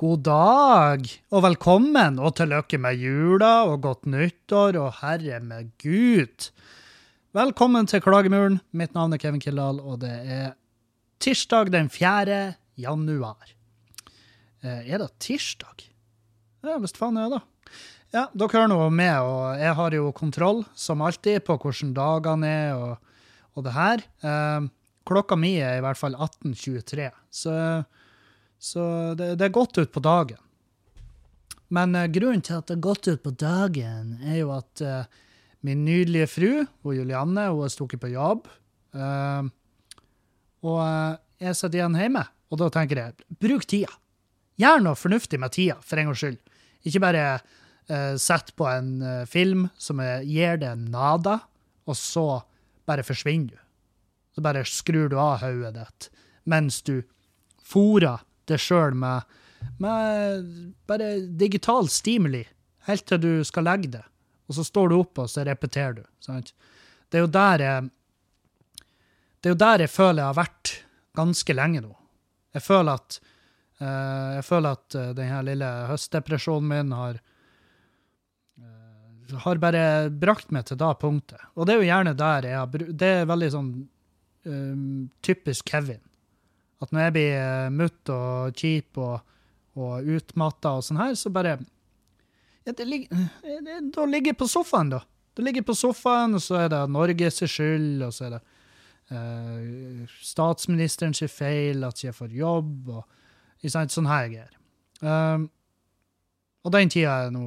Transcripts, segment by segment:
God dag, og velkommen, og til lykke med jula, og godt nyttår, og herre med Gud. Velkommen til Klagemuren. Mitt navn er Kevin Kildahl, og det er tirsdag den 4. januar. Eh, er det tirsdag? Ja, visst faen er det. Ja, dere hører nå med, og jeg har jo kontroll, som alltid, på hvordan dagene er, og, og det her. Eh, klokka mi er i hvert fall 18.23, så så det, det er godt ut på dagen. Men uh, grunnen til at det er godt ut på dagen, er jo at uh, min nydelige fru, hun Julianne, hun har stukket på jobb. Uh, og jeg sitter igjen hjemme, og da tenker jeg bruk tida. Gjør noe fornuftig med tida, for en gangs skyld. Ikke bare uh, sett på en film som gir deg nada, og så bare forsvinner du. Så bare skrur du av hodet ditt mens du fôrer det sjøl med, med, bare digital stimuli helt til du skal legge det. Og så står du opp, og så repeterer du. Sant? Det er jo der jeg det er jo der jeg føler jeg har vært ganske lenge nå. Jeg føler at, uh, jeg føler at uh, denne lille høstdepresjonen min har uh, har bare brakt meg til det punktet. Og det er jo gjerne der jeg har Det er veldig sånn typisk Kevin. At når jeg blir eh, mutt og kjip og, og utmatta og sånn her, så bare ja, det ligger, det, Da ligger jeg på sofaen, da. Da ligger jeg på sofaen, og så er det Norges skyld, og så er det eh, statsministerens feil at jeg får jobb, og sant, sånn her greier. Um, og den tida er nå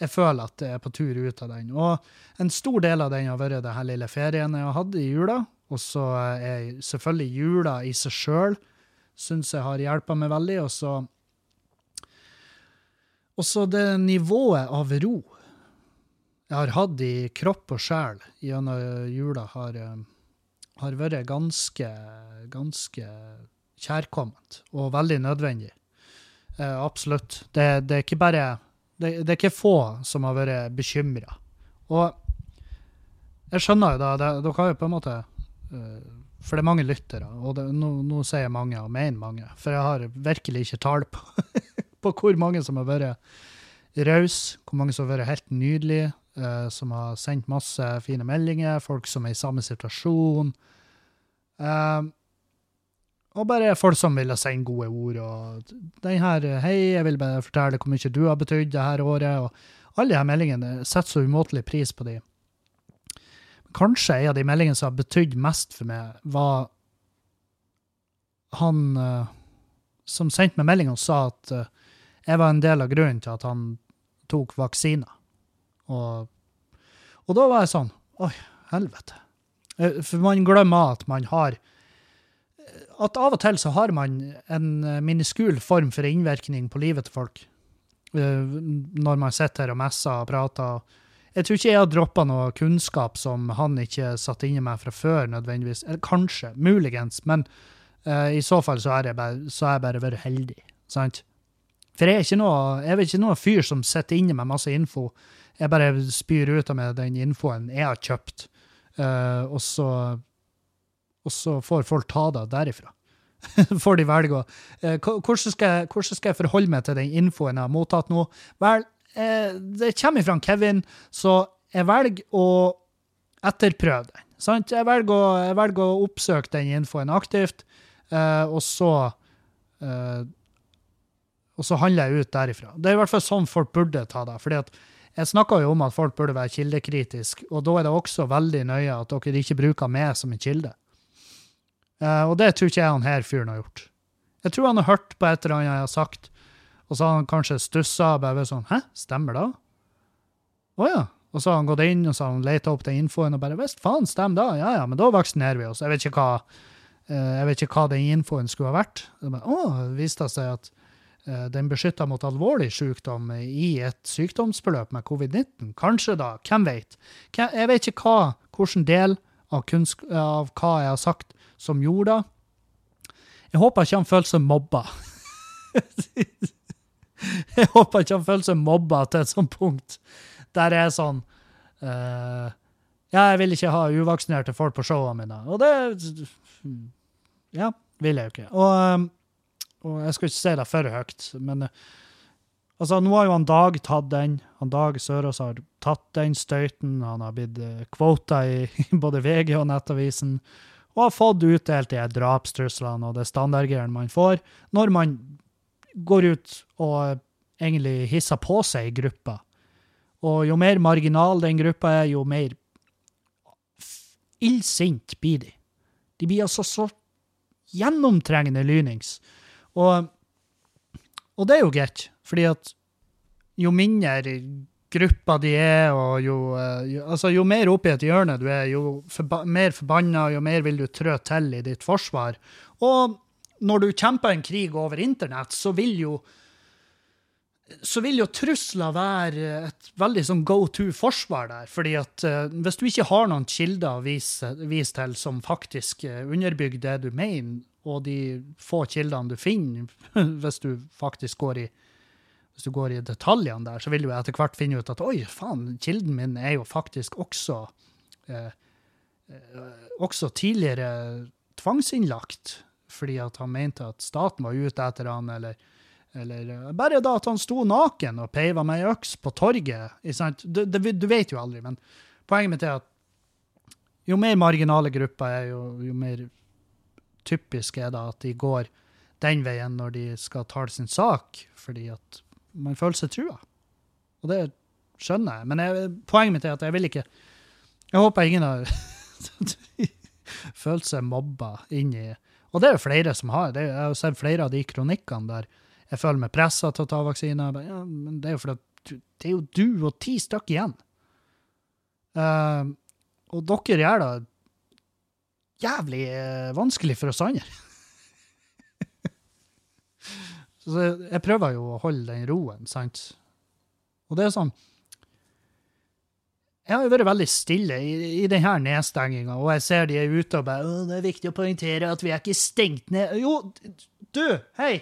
Jeg føler at jeg er på tur ut av den. Og en stor del av den har vært denne lille ferien jeg har hatt i jula. Og så er selvfølgelig jula i seg sjøl syns jeg har hjelpa meg veldig. Og så også det nivået av ro jeg har hatt i kropp og sjel gjennom jula, har, eh, har vært ganske, ganske kjærkomment og veldig nødvendig. Eh, absolutt. Det, det, er ikke bare det, det, er ikke få som har vært bekymra. Og jeg skjønner jo da, det, dere har jo på en måte uh, for det er mange lyttere, og det, nå, nå, sier jeg mange og mener mange. For jeg har virkelig ikke tall på, på hvor mange som har vært rause, hvor mange som har vært helt nydelige, eh, som har sendt masse fine meldinger, folk som er i samme situasjon. Eh, og bare folk som vil sende gode ord. og den her, 'Hei, jeg vil bare fortelle hvor mye du har betydd det her året.' og Alle de her meldingene setter så umåtelig pris på de kanskje en av de meldingene som har betydd mest for meg, var han uh, som sendte meg melding og sa at uh, jeg var en del av grunnen til at han tok vaksiner. Og, og da var jeg sånn Oi, helvete. Uh, for man glemmer at man har At av og til så har man en miniskul form for innvirkning på livet til folk. når man sitter her og messer og prater. og jeg tror ikke jeg har droppa noe kunnskap som han ikke satt i meg fra før, nødvendigvis. Eller kanskje, muligens, men uh, i så fall så har jeg bare, så jeg bare vært heldig. sant? For jeg er ikke noe, jeg er ikke noe fyr som sitter inne med masse info. Jeg bare spyr ut av meg den infoen jeg har kjøpt, uh, og, så, og så får folk ta det derifra. får de velge å uh, hvordan, hvordan skal jeg forholde meg til den infoen jeg har mottatt nå? Vel, eh, det kommer fra Kevin, så jeg velger å etterprøve den. Sant? Jeg, velger å, jeg velger å oppsøke den infoen aktivt, eh, og så eh, og så handler jeg ut derifra. Det er i hvert fall sånn folk burde ta det. fordi at jeg snakka jo om at folk burde være kildekritiske, og da er det også veldig nøye at dere ikke bruker meg som en kilde. Uh, og det tror ikke jeg han her fyren har gjort. Jeg tror han har hørt på et eller annet jeg har sagt, og så har han kanskje stussa og bare sånn Hæ, stemmer det? Å ja. Og så har han gått inn og så har han leita opp den infoen og bare Visst faen, stemmer det? Ja ja, men da vaksinerer vi oss. Jeg vet ikke hva, eh, jeg vet ikke hva den infoen skulle ha vært. Å, det viste seg at uh, den beskytta mot alvorlig sykdom i et sykdomsforløp med covid-19. Kanskje da, hvem vet? Jeg vet ikke hva, hvilken del av, av hva jeg har sagt som gjorde det. Jeg håper ikke han føler seg mobba. Jeg håper ikke han føler seg mobba til et sånt punkt der jeg er sånn uh, Ja, jeg vil ikke ha uvaksinerte folk på showene mine. Og det Ja, vil jeg jo ikke. Og, og jeg skal ikke si det for høyt, men eh, altså, nå har jo han Dag tatt den. Han Dag Sørås har tatt den støyten. Han har blitt kvota i, både VG og Nettavisen. Og har fått utdelt de drapstruslene og det standardgreiene man får når man går ut og egentlig hisser på seg i gruppa. Og jo mer marginal den gruppa er, jo mer illsint blir de. De blir altså så gjennomtrengende lynings. Og, og det er jo greit, fordi at jo mindre gruppa de er, og jo, eh, jo, altså jo mer oppi et hjørne du er, jo forba mer forbanna, jo mer vil du trø til i ditt forsvar. Og når du kjemper en krig over internett, så vil jo så vil jo trusler være et veldig sånn go to-forsvar der. fordi at uh, hvis du ikke har noen kilder å vise, vise til som faktisk uh, underbygger det du mener, og de få kildene du finner, hvis du faktisk går i hvis du går i detaljene der, så vil du etter hvert finne ut at oi, faen, kilden min er jo faktisk også uh, eh, også tidligere tvangsinnlagt, fordi at han mente at staten var ute etter han, eller, eller bare da at han sto naken og peiva med ei øks på torget. Du, du, du, vet jo aldri, men poenget mitt er at jo mer marginale grupper er, jo, jo mer typisk er det at de går den veien når de skal tale sin sak, fordi at man føler seg trua. Og det skjønner jeg. Men jeg, poenget mitt er at jeg vil ikke Jeg håper ingen har følt seg mobba inn i Og det er jo flere som har. Det er, jeg har sett flere av de kronikkene der jeg føler meg pressa til å ta vaksine. Ja, men det er jo fordi det er jo du og ti stykker igjen. Uh, og dere gjør det jævlig uh, vanskelig for oss andre. Så jeg prøver jo å holde den roen, sant? Og det er sånn Jeg har jo vært veldig stille i, i denne nedstenginga, og jeg ser de er ute og bare Å, det er viktig å poengtere at vi er ikke stengt ned. Jo, du, hei!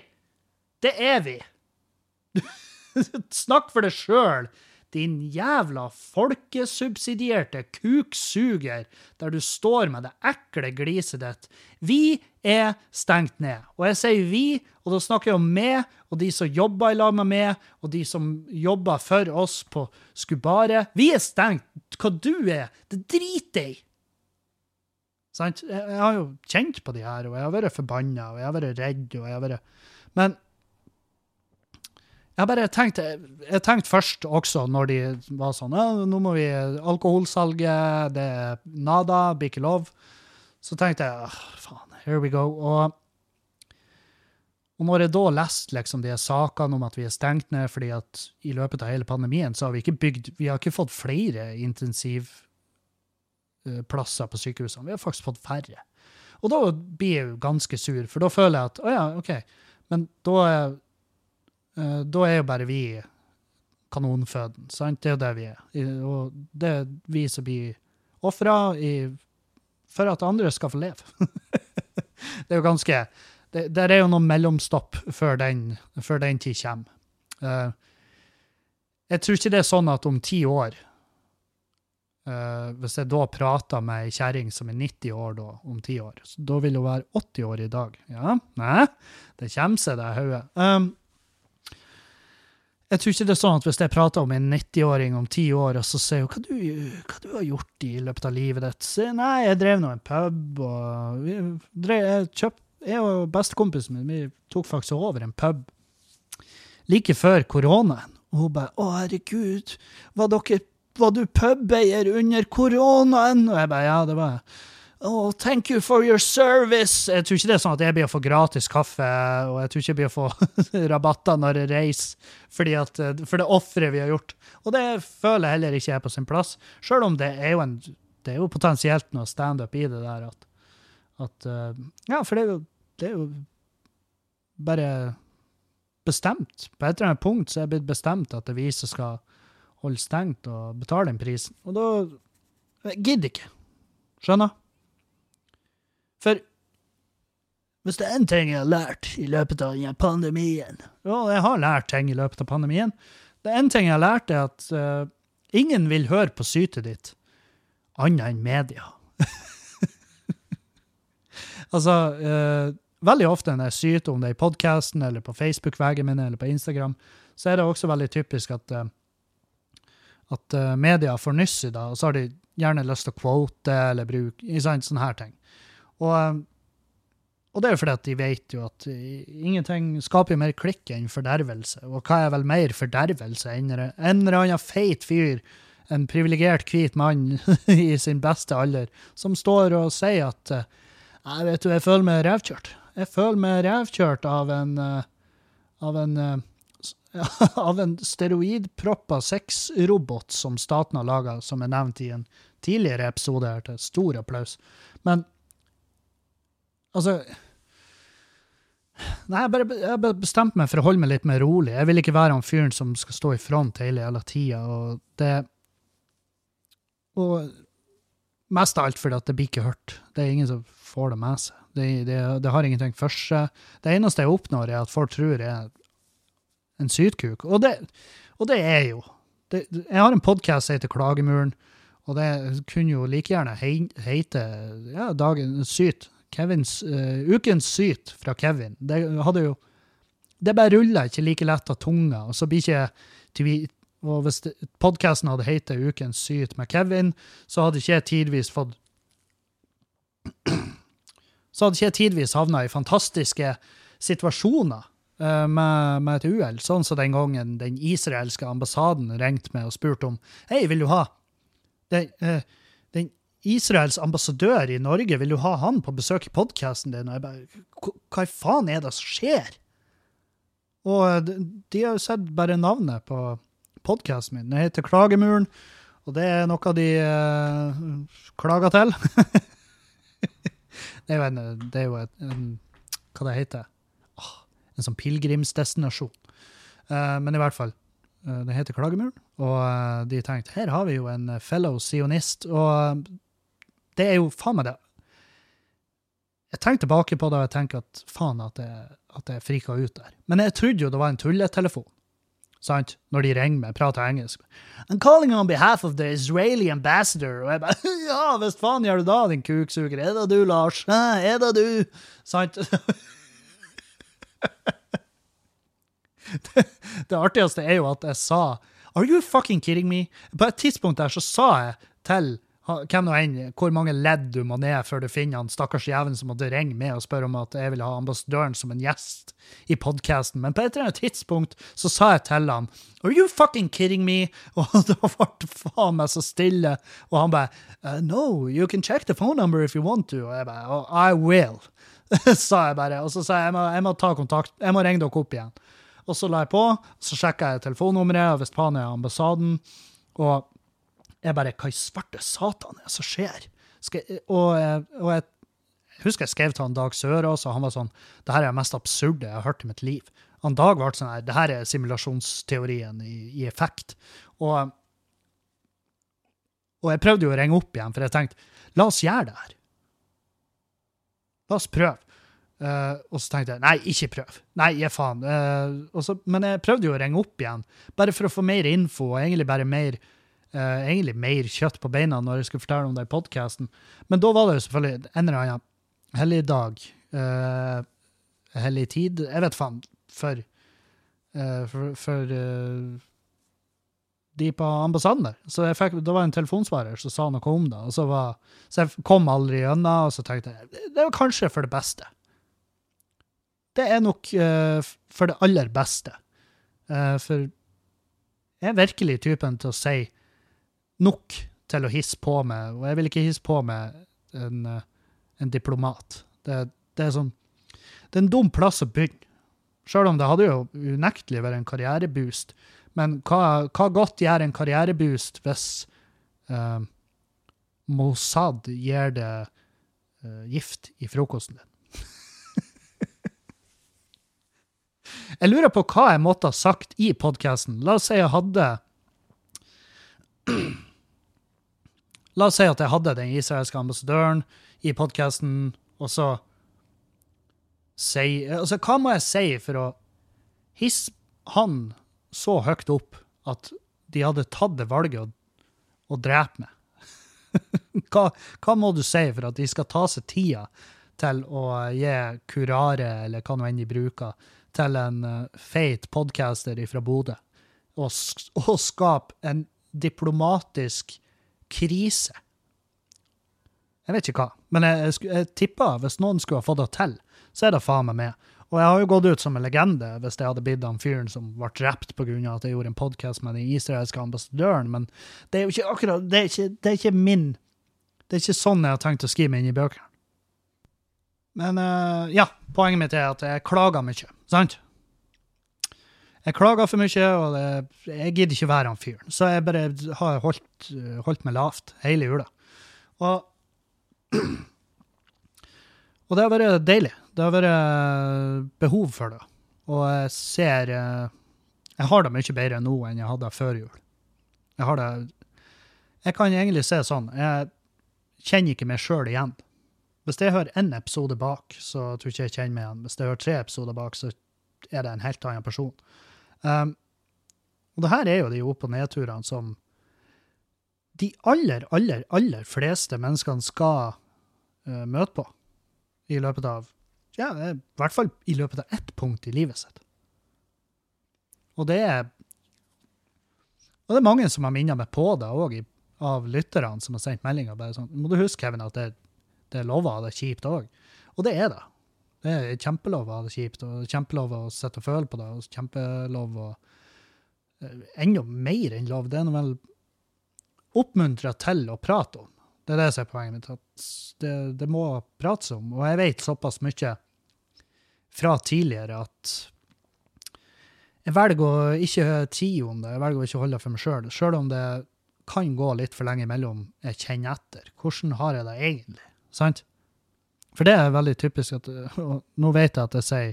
Det er vi! Snakk for deg sjøl! Din jævla folkesubsidierte kuksuger, der du står med det ekle gliset ditt. Vi er stengt ned. Og jeg sier vi, og da snakker jeg om meg og de som jobber i lag med meg, og de som jobber for oss på Skubaret. Vi er stengt. Hva du er, det driter jeg i. Sant? Jeg har jo kjent på de her, og jeg har vært forbanna, og jeg har vært redd, og jeg har vært Men jeg bare tenkte, jeg tenkte først også, når de var sånn ja, nå må vi Alkoholsalget, det er nada, blir ikke lov. Så tenkte jeg faen, here we go. Og, og når jeg da leste liksom de sakene om at vi er stengt ned fordi at i løpet av hele pandemien så har vi ikke bygd Vi har ikke fått flere intensivplasser på sykehusene. Vi har faktisk fått færre. Og da blir jeg jo ganske sur, for da føler jeg at å ja, OK, men da er da er jo bare vi kanonføden. Sant? Det er jo det vi er. Og det er vi som blir ofra for at andre skal få leve. det er jo ganske det, Der er jo noen mellomstopp før den, før den tid kommer. Uh, jeg tror ikke det er sånn at om ti år uh, Hvis jeg da prater med ei kjerring som er 90 år da, om ti år, da vil hun være 80 år i dag. Ja, nei, det kommer seg, det hodet. Um, jeg tror ikke det er sånn at hvis jeg prater om en 90-åring om ti år, og så sier hun hva, du, hva du har gjort i løpet av livet ditt, så nei, jeg drev nå en pub, og vi drev, jeg, kjøpt, jeg og bestekompisen min vi tok faktisk over en pub like før koronaen. Og hun bare 'Å, herregud, var, dere, var du pubeier under koronaen?' Og jeg bare 'Ja, det var jeg'. Oh, thank you for your service. Jeg tror ikke det er sånn at jeg blir å få gratis kaffe, og jeg tror ikke jeg blir å få rabatter når jeg reiser, fordi at, eh, for det offeret vi har gjort. Og det føler jeg heller ikke er på sin plass, sjøl om det er jo, en, det er jo potensielt noe standup i det der at, at uh, Ja, for det er, jo, det er jo bare bestemt. På et eller annet punkt så er det blitt bestemt at det er vi som skal holde stengt og betale den prisen. Og da gidder ikke. Skjønner? For hvis det er én ting jeg har lært i løpet av denne pandemien Og jeg har lært ting i løpet av pandemien. Det er én ting jeg har lært, er at uh, ingen vil høre på sytet ditt annet enn media. altså, uh, veldig ofte når jeg syter om det i podkasten eller på Facebook-veggen min eller på Instagram, så er det også veldig typisk at, uh, at media får nyss i det, og så har de gjerne lyst til å quote eller bruke sånne her ting. Og, eh, og det er jo fordi at de vet jo at ingenting skaper mer klikk enn fordervelse. Og hva er vel mer fordervelse enn en eller annen feit fyr, en privilegert hvit mann i sin beste alder, som står og sier at jeg vet du, jeg føler meg revkjørt. Jeg føler meg revkjørt av en av en av en steroidproppa sexrobot som staten har laga, som er nevnt i en tidligere episode her, til stor applaus. Men altså Nei, jeg bare, jeg bare bestemte meg for å holde meg litt mer rolig. Jeg vil ikke være han fyren som skal stå i front hele jævla tida, og det Og mest av alt fordi at det blir ikke hørt. Det er ingen som får det med seg. Det, det, det har ingenting for seg. Det eneste jeg oppnår, er at folk tror jeg er en sytkuk. Og det, og det er jo. Det, jeg har en podkast som heter Klagemuren, og det kunne jo like gjerne hete ja, dagen syt. Kevins, uh, ukens syt fra Kevin. Det hadde jo Det bare ruller ikke like lett av tunga. Og så blir ikke og hvis podkasten hadde hett Ukens syt med Kevin, så hadde ikke jeg tidvis fått Så hadde ikke jeg tidvis havna i fantastiske situasjoner Eh, med, med, et uhell. Sånn som den gangen den israelske ambassaden ringte meg og spurte om Hei, vil du ha Det, den Israels ambassadør i Norge, vil du ha han på besøk i podkasten din? Og jeg bare Hva i faen er det som skjer? Og de, de har jo sett bare navnet på podkasten min. Den heter Klagemuren, og det er noe de uh, klager til. det er jo en, er jo et, en Hva det heter en sånn pilegrimsdestinasjon. Uh, men i hvert fall, uh, det heter Klagemuren, og de tenkte her har vi jo en fellow sionist, og det er jo faen meg det. Jeg tenker tilbake på det, og jeg tenker at faen at jeg, at jeg frika ut der. Men jeg trodde jo det var en tulletelefon. Sant? Når de ringer meg, prater engelsk. I'm calling on behalf of the Israeli ambassador. Og jeg bare Ja, hvis faen gjør du da, din kuksuger? Er det du, Lars? Er det du? Sant? det, det, artigste er jo at jeg sa Are you fucking kidding me? På et tidspunkt der så sa jeg til hvem nå enn, hvor mange ledd du må ned før du finner han stakkars jævelen som måtte ringe med og spørre om at jeg ville ha ambassadøren som en gjest i podkasten. Men på et eller annet tidspunkt så sa jeg til han Are you fucking kidding me? Og da ble det faen meg så stille. Og han bare uh, No, you can check the phone number if you want to. Og jeg bare oh, I will. sa jeg bare. Og så sa jeg jeg må, jeg må ta kontakt, jeg må ringe dere opp igjen. Og så la jeg på, så sjekka jeg telefonnummeret og Vestpania ambassaden. Og jeg bare Hva i svarte satan er det som skjer? Jeg, og, og, jeg husker jeg skrev til han Dag Sørås, og han var sånn Det her er det mest absurde jeg har hørt i mitt liv. Han Dag ble sånn her Det her er simulasjonsteorien i, i effekt. Og, og jeg prøvde jo å ringe opp igjen, for jeg tenkte la oss gjøre det her. La oss prøve. Uh, og så tenkte jeg nei, ikke prøv. Nei, gi faen. Uh, så, men jeg prøvde jo å ringe opp igjen, bare for å få mer info og egentlig bare mer, uh, egentlig mer kjøtt på beina når jeg skulle fortelle om det i podkasten. Men da var det jo selvfølgelig en eller annen helligdag, uh, hellig tid, jeg vet faen, for, for, for de på ambassaden der. Så fikk, det var en telefonsvarer som sa noe om det. Og så, var, så jeg kom aldri gjennom, og så tenkte jeg det var kanskje for det beste. Det er nok uh, for det aller beste. Uh, for jeg er virkelig typen til å si nok til å hisse på med, og jeg vil ikke hisse på med en, uh, en diplomat. Det, det, er sånn Det er en dum plass å begynne. Sjøl om det hadde jo unektelig vært en karriereboost men hva, hva godt gjør en karriereboost hvis uh, Mossad gir det uh, gift i frokosten din? jeg lurer på hva jeg måtte ha sagt i podkasten. La oss si jeg hadde La oss si at jeg hadde den israelske ambassadøren i podkasten, og så si Altså, hva må jeg si for å hisse han så høyt opp at de hadde tatt det valget å, å drepe meg. hva, hva, må du si for at de skal ta seg tida til å gi kurare, eller hva nå enn de bruker, til en eh, feit podcaster fra Bodø, og, og skape en diplomatisk krise. Jeg vet ikke hva, men jeg, jeg, jeg tipper hvis noen skulle ha fått det til, så er det faen meg meg. Og jeg har jo gått ut som en legende hvis jeg hadde blitt han fyren som ble drept pga. at jeg gjorde en podkast med den israelske ambassadøren, men det er jo ikke akkurat Det er ikke, det er ikke min Det er ikke sånn jeg har tenkt å skrive meg inn i bøkene. Men eh, ja, poenget mitt er at jeg klager mye, sant? Jeg klager for mye, og det, jeg gidder ikke være han fyren. Så jeg bare har holdt, holdt meg lavt hele jula. Og, og det har vært deilig. Det har vært behov for det. Og jeg ser eh, Jeg har det mye bedre nå enn jeg hadde før jul. Jeg har det Jeg kan egentlig se sånn. Jeg kjenner ikke meg sjøl igjen. Hvis jeg hører én episode bak, så tror jeg ikke jeg kjenner meg igjen. Hvis jeg hører tre episoder bak, så er det en helt annen person. Um, og det her er jo de opp- og nedturene som de aller, aller, aller fleste menneskene skal uh, møte på i løpet av ja, er i hvert fall i løpet av ett punkt i livet sitt. Og det er Og det er mange som har minnet meg på det òg, av lytterne som har sendt meldinger. bare sånn, Må du huske, Kevin, at det, det er lova, det kjipt òg. Og det er det. Det er kjempelov å ha det kjipt, og kjempelov å sitte og føle på det, og kjempelov å eh, Enda mer enn lov. Det er vel oppmuntra til å prate om. Det er det som er poenget mitt. At det, det må prates om. Og jeg vet såpass mye fra tidligere at jeg velger å ikke tie om det. Jeg velger å ikke holde det for meg sjøl. Sjøl om det kan gå litt for lenge imellom jeg kjenner etter. Hvordan har jeg det egentlig? Sant? For det er veldig typisk at og Nå vet jeg at jeg sier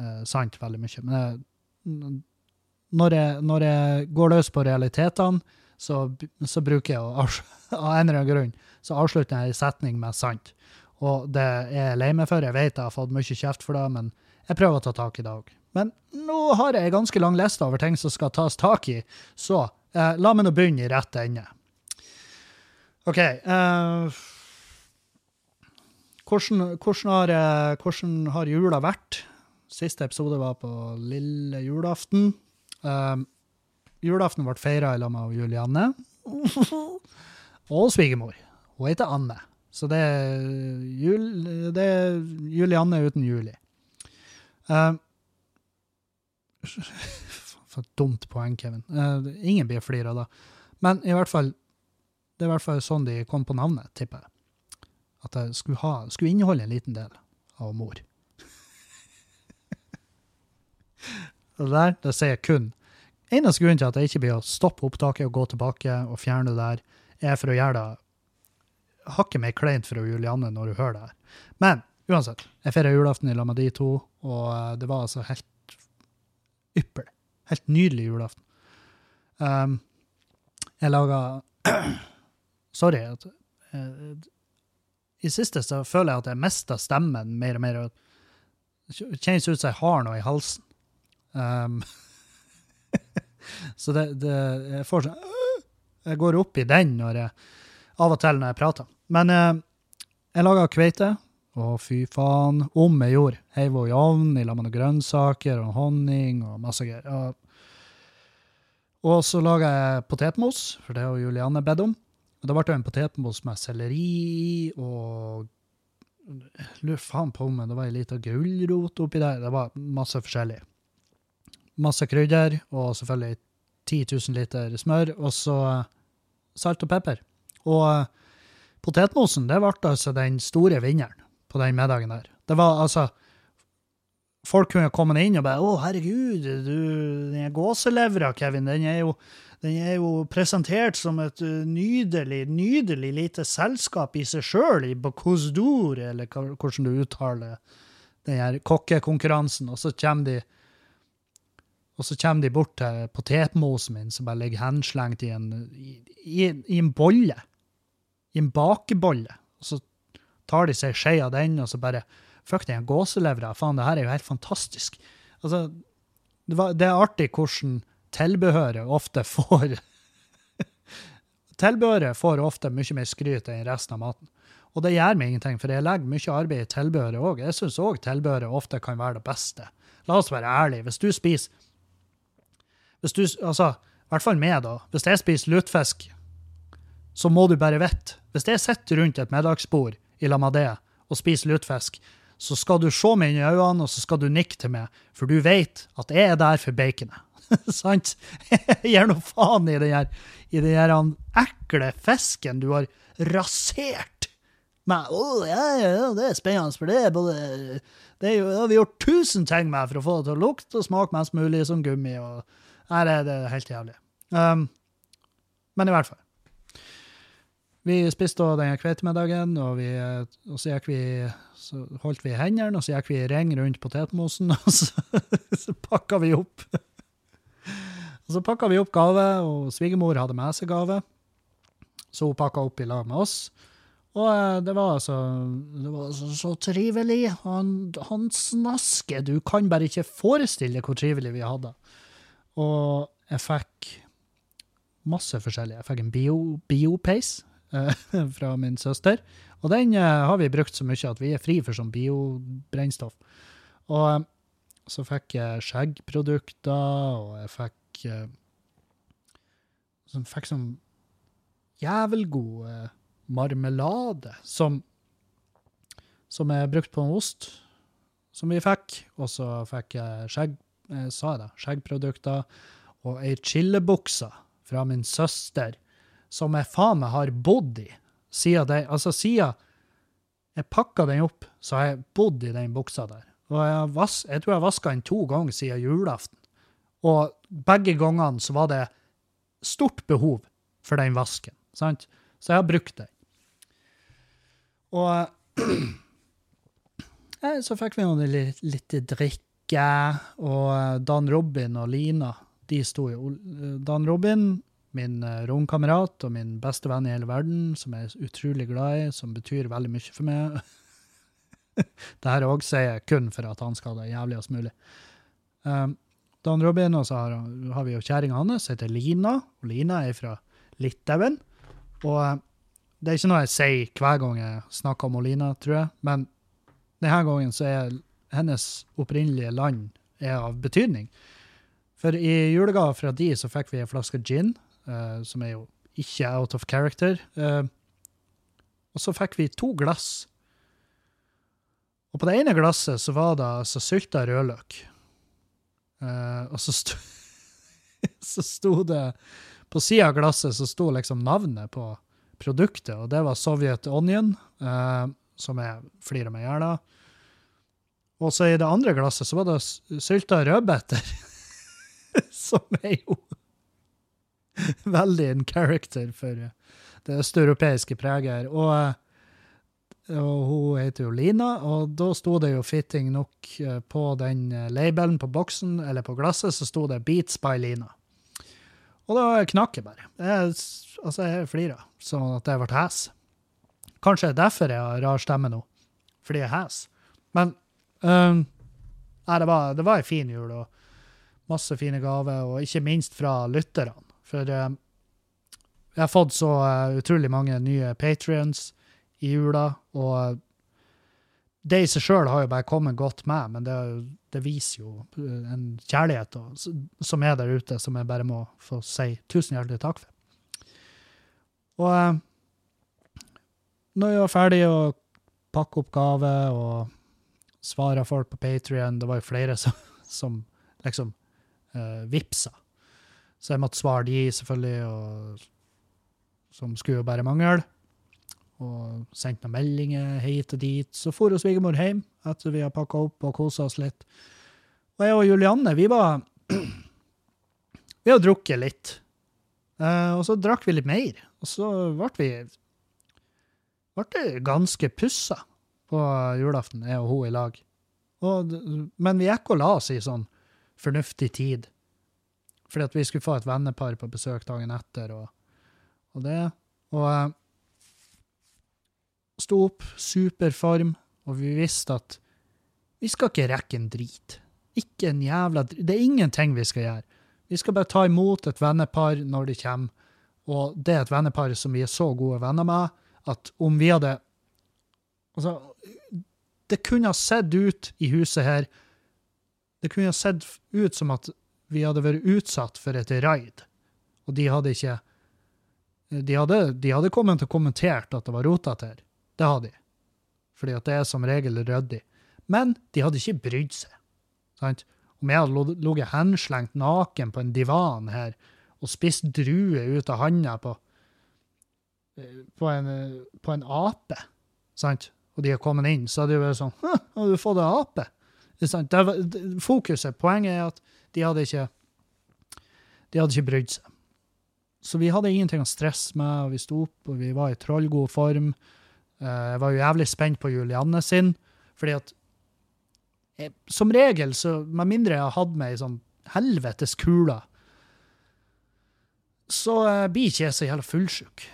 eh, sant veldig mye, men jeg, når, jeg, når jeg går løs på realitetene, så, så bruker jeg å av en eller annen grunn så avslutter jeg en setning med sant. Og det er jeg lei meg for. Jeg vet jeg har fått mye kjeft for det, men jeg prøver å ta tak i òg. Men nå har jeg en ganske lang liste over ting som skal tas tak i, så eh, la meg nå begynne i rett ende. OK. eh, hvordan, hvordan, har, eh, hvordan har jula vært? Siste episode var på lille julaften. Um, julaften ble feira i lag med Julianne. og svigermor. Hun heter Anne. Så det er, jul, det er Julianne uten Juli. Um, for et dumt poeng, Kevin. Uh, ingen blir flira da. Men i hvert fall, det er i hvert fall sånn de kom på navnet, tipper jeg. At jeg skulle, ha, skulle inneholde en liten del av mor. Det der, det sier jeg kun. Eneste grunnen til at jeg ikke blir å stoppe opptaket og gå tilbake og fjerne det der, er for å gjøre det hakket mer kleint for Julianne når hun hører det her. Men uansett, jeg feirer julaften i lag med de to, og eh, det var altså helt ypperlig. Helt nydelig julaften. Um, jeg laga Sorry. At, eh, I siste så føler jeg at jeg mista stemmen mer og mer. Det kjennes ut som jeg har noe i halsen. Um, så det, det Jeg får sånn Jeg går opp i den jeg, av og til når jeg prater. Men eh, jeg laga kveite. Å, fy faen. Om jeg gjorde. Heiv henne i ovnen i lag med grønnsaker og honning og masse greier. Og, og så laga jeg potetmos, for det har Julianne bedt om. Og da ble det en potetmos med selleri og Lurer faen på om det var ei lita gulrot oppi der. Det var masse forskjellig. Masse krydder, og selvfølgelig 10 000 liter smør, og så eh, salt og pepper. Og eh, potetmosen, det ble altså den store vinneren på den middagen der. Det var altså Folk kunne kommet inn og bare 'Å, herregud, du, den gåselevra, Kevin, den er jo den er jo presentert som et nydelig, nydelig lite selskap i seg sjøl, i Bocuse eller hvordan du uttaler den her kokkekonkurransen, og så kommer de og så kommer de bort til potetmosen min, som bare ligger henslengt i en, i, i, en bolle. I en bakebolle. Og så tar de seg skje av den, og så bare Fuck, den gåselevra. Faen, det her er jo helt fantastisk. Altså, det, var, det er artig hvordan tilbehøret ofte får Tilbehøret får ofte mye mer skryt enn resten av maten. Og det gjør meg ingenting, for jeg legger mye arbeid i tilbehøret òg. Jeg syns òg tilbehøret ofte kan være det beste. La oss være ærlige. Hvis du spiser hvis du, altså, I hvert fall meg, da. Hvis jeg spiser lutefisk, så må du bare vite. Hvis jeg sitter rundt et middagsbord i lag med og spiser lutefisk, så skal du se meg inn i øynene, og så skal du nikke til meg, for du vet at jeg er der for baconet. Sant? Jeg gir nå faen i den her, i den her ekle fisken du har rasert med. Å, ja, ja, det er spennende, for det er både det, er jo, har vi gjort tusen ting med for å få det til å lukte og smake mest mulig som gummi. og Her er det helt jævlig. Um, men i hvert fall. Vi spiste den kveitemiddagen, og, vi, og så, gikk vi, så holdt vi hendene, og så gikk vi i ring rundt potetmosen, og så, så pakka vi opp. Og så pakka vi opp gave, og svigermor hadde med seg gave. Så hun pakka opp i lag med oss. Og eh, det var altså det var så, så trivelig. Han, han snasker. Du kan bare ikke forestille hvor trivelig vi hadde. Og jeg fikk masse forskjellig. Jeg fikk en bio, fra min søster. Og den eh, har vi brukt så mye at vi er fri for sånn biobrennstoff. Og eh, så fikk jeg skjeggprodukter, og jeg fikk Som fikk sånn jævelgod marmelade som, som er brukt på en ost, som vi fikk. Og så fikk jeg skjegg, jeg eh, sa det, skjeggprodukter og ei chillebukse fra min søster, som jeg faen meg har bodd i siden det, altså siden jeg pakka den opp, så har jeg bodd i den buksa der. Og jeg, vas, jeg tror jeg vaska den to ganger siden julaften. Og begge gangene så var det stort behov for den vasken. sant? Så jeg har brukt den. Og eh, så fikk vi jo litt, litt drikke, og Dan Robin og Lina de sto jo Dan Robin, min eh, romkamerat og min beste venn i hele verden, som jeg er utrolig glad i, som betyr veldig mye for meg. Dette òg sier jeg kun for at han skal ha det jævligst mulig. Um, Dan Robin, og så har, har vi jo kjerringa hans, heter Lina. Og Lina er fra Litauen. Og eh, det er ikke noe jeg sier hver gang jeg snakker om Lina, tror jeg, men denne gangen så er hennes opprinnelige land er av betydning. For i julegave fra de så fikk vi en flaske gin, som er jo ikke out of character. Uh, og så fikk vi to glass. Og på det ene glasset så var det altså sylta rødløk. Uh, og så sto, så sto det På sida av glasset så sto liksom navnet på produktet, og det var Soviet Onion, som jeg flirer meg i hjel av. Og så i det andre glasset så var det sylta rødbeter, som er jo veldig in character for det østeuropeiske preget her. Og uh, og hun heter jo Lina, og da sto det jo fitting nok eh, på den eh, labelen på boksen, eller på glasset, så sto det 'Beats by Lina'. Og da knakk jeg bare. Jeg, altså, jeg flira sånn at jeg ble hes. Kanskje det er derfor jeg har rar stemme nå, fordi jeg er hes. Men um, nei, det var, det var ei en fin jul, og masse fine gaver, og ikke minst fra lytterne. For um, jeg har fått så uh, utrolig mange nye patrions i jula. Og det i seg sjøl har jo bare kommet godt med, men det, det viser jo en kjærlighet og, som er der ute, som jeg bare må få si tusen hjertelig takk for. Og eh, når jeg var ferdig å pakke opp gave og svare folk på Patrion, det var jo flere som, som liksom uh, vipsa. Så jeg måtte svare de, selvfølgelig, og som skulle jo bare mangle og sendte noen meldinger hit og dit. Så for svigermor hjem etter vi har pakka opp og kosa oss litt. Og jeg og Julianne, vi var Vi har drukket litt. Uh, og så drakk vi litt mer. Og så ble vi ble ganske pussa på julaften, jeg og hun i lag. Og, men vi gikk og la oss i sånn fornuftig tid. Fordi at vi skulle få et vennepar på besøk dagen etter, og, og det. Og uh, sto opp, superform, og vi visste at vi skal ikke rekke en drit. Ikke en jævla drit. Det er ingenting vi skal gjøre. Vi skal bare ta imot et vennepar når de kommer, og det er et vennepar som vi er så gode venner med, at om vi hadde Altså, det kunne ha sett ut i huset her Det kunne ha sett ut som at vi hadde vært utsatt for et raid, og de hadde ikke De hadde, de hadde kommet og kommentert at det var rotete her. Det hadde de. Fordi at det er som regel ryddig. Men de hadde ikke brydd seg. Sant? Om jeg hadde ligget henslengt naken på en divan her og spist druer ut av handa på, eh, på, en, på en ape, sant? og de har kommet inn, så hadde de vært sånn Har du fått en ape? Det det, fokuset, poenget er at de hadde ikke de hadde ikke brydd seg. Så vi hadde ingenting å stresse med, og vi sto opp, og vi var i trollgod form. Eh, jeg var jo jævlig spent på Julianne sin, fordi at jeg, Som regel, så med mindre jeg har hatt meg ei sånn helvetes kule, så uh, blir ikke jeg så jævla fullsjuk.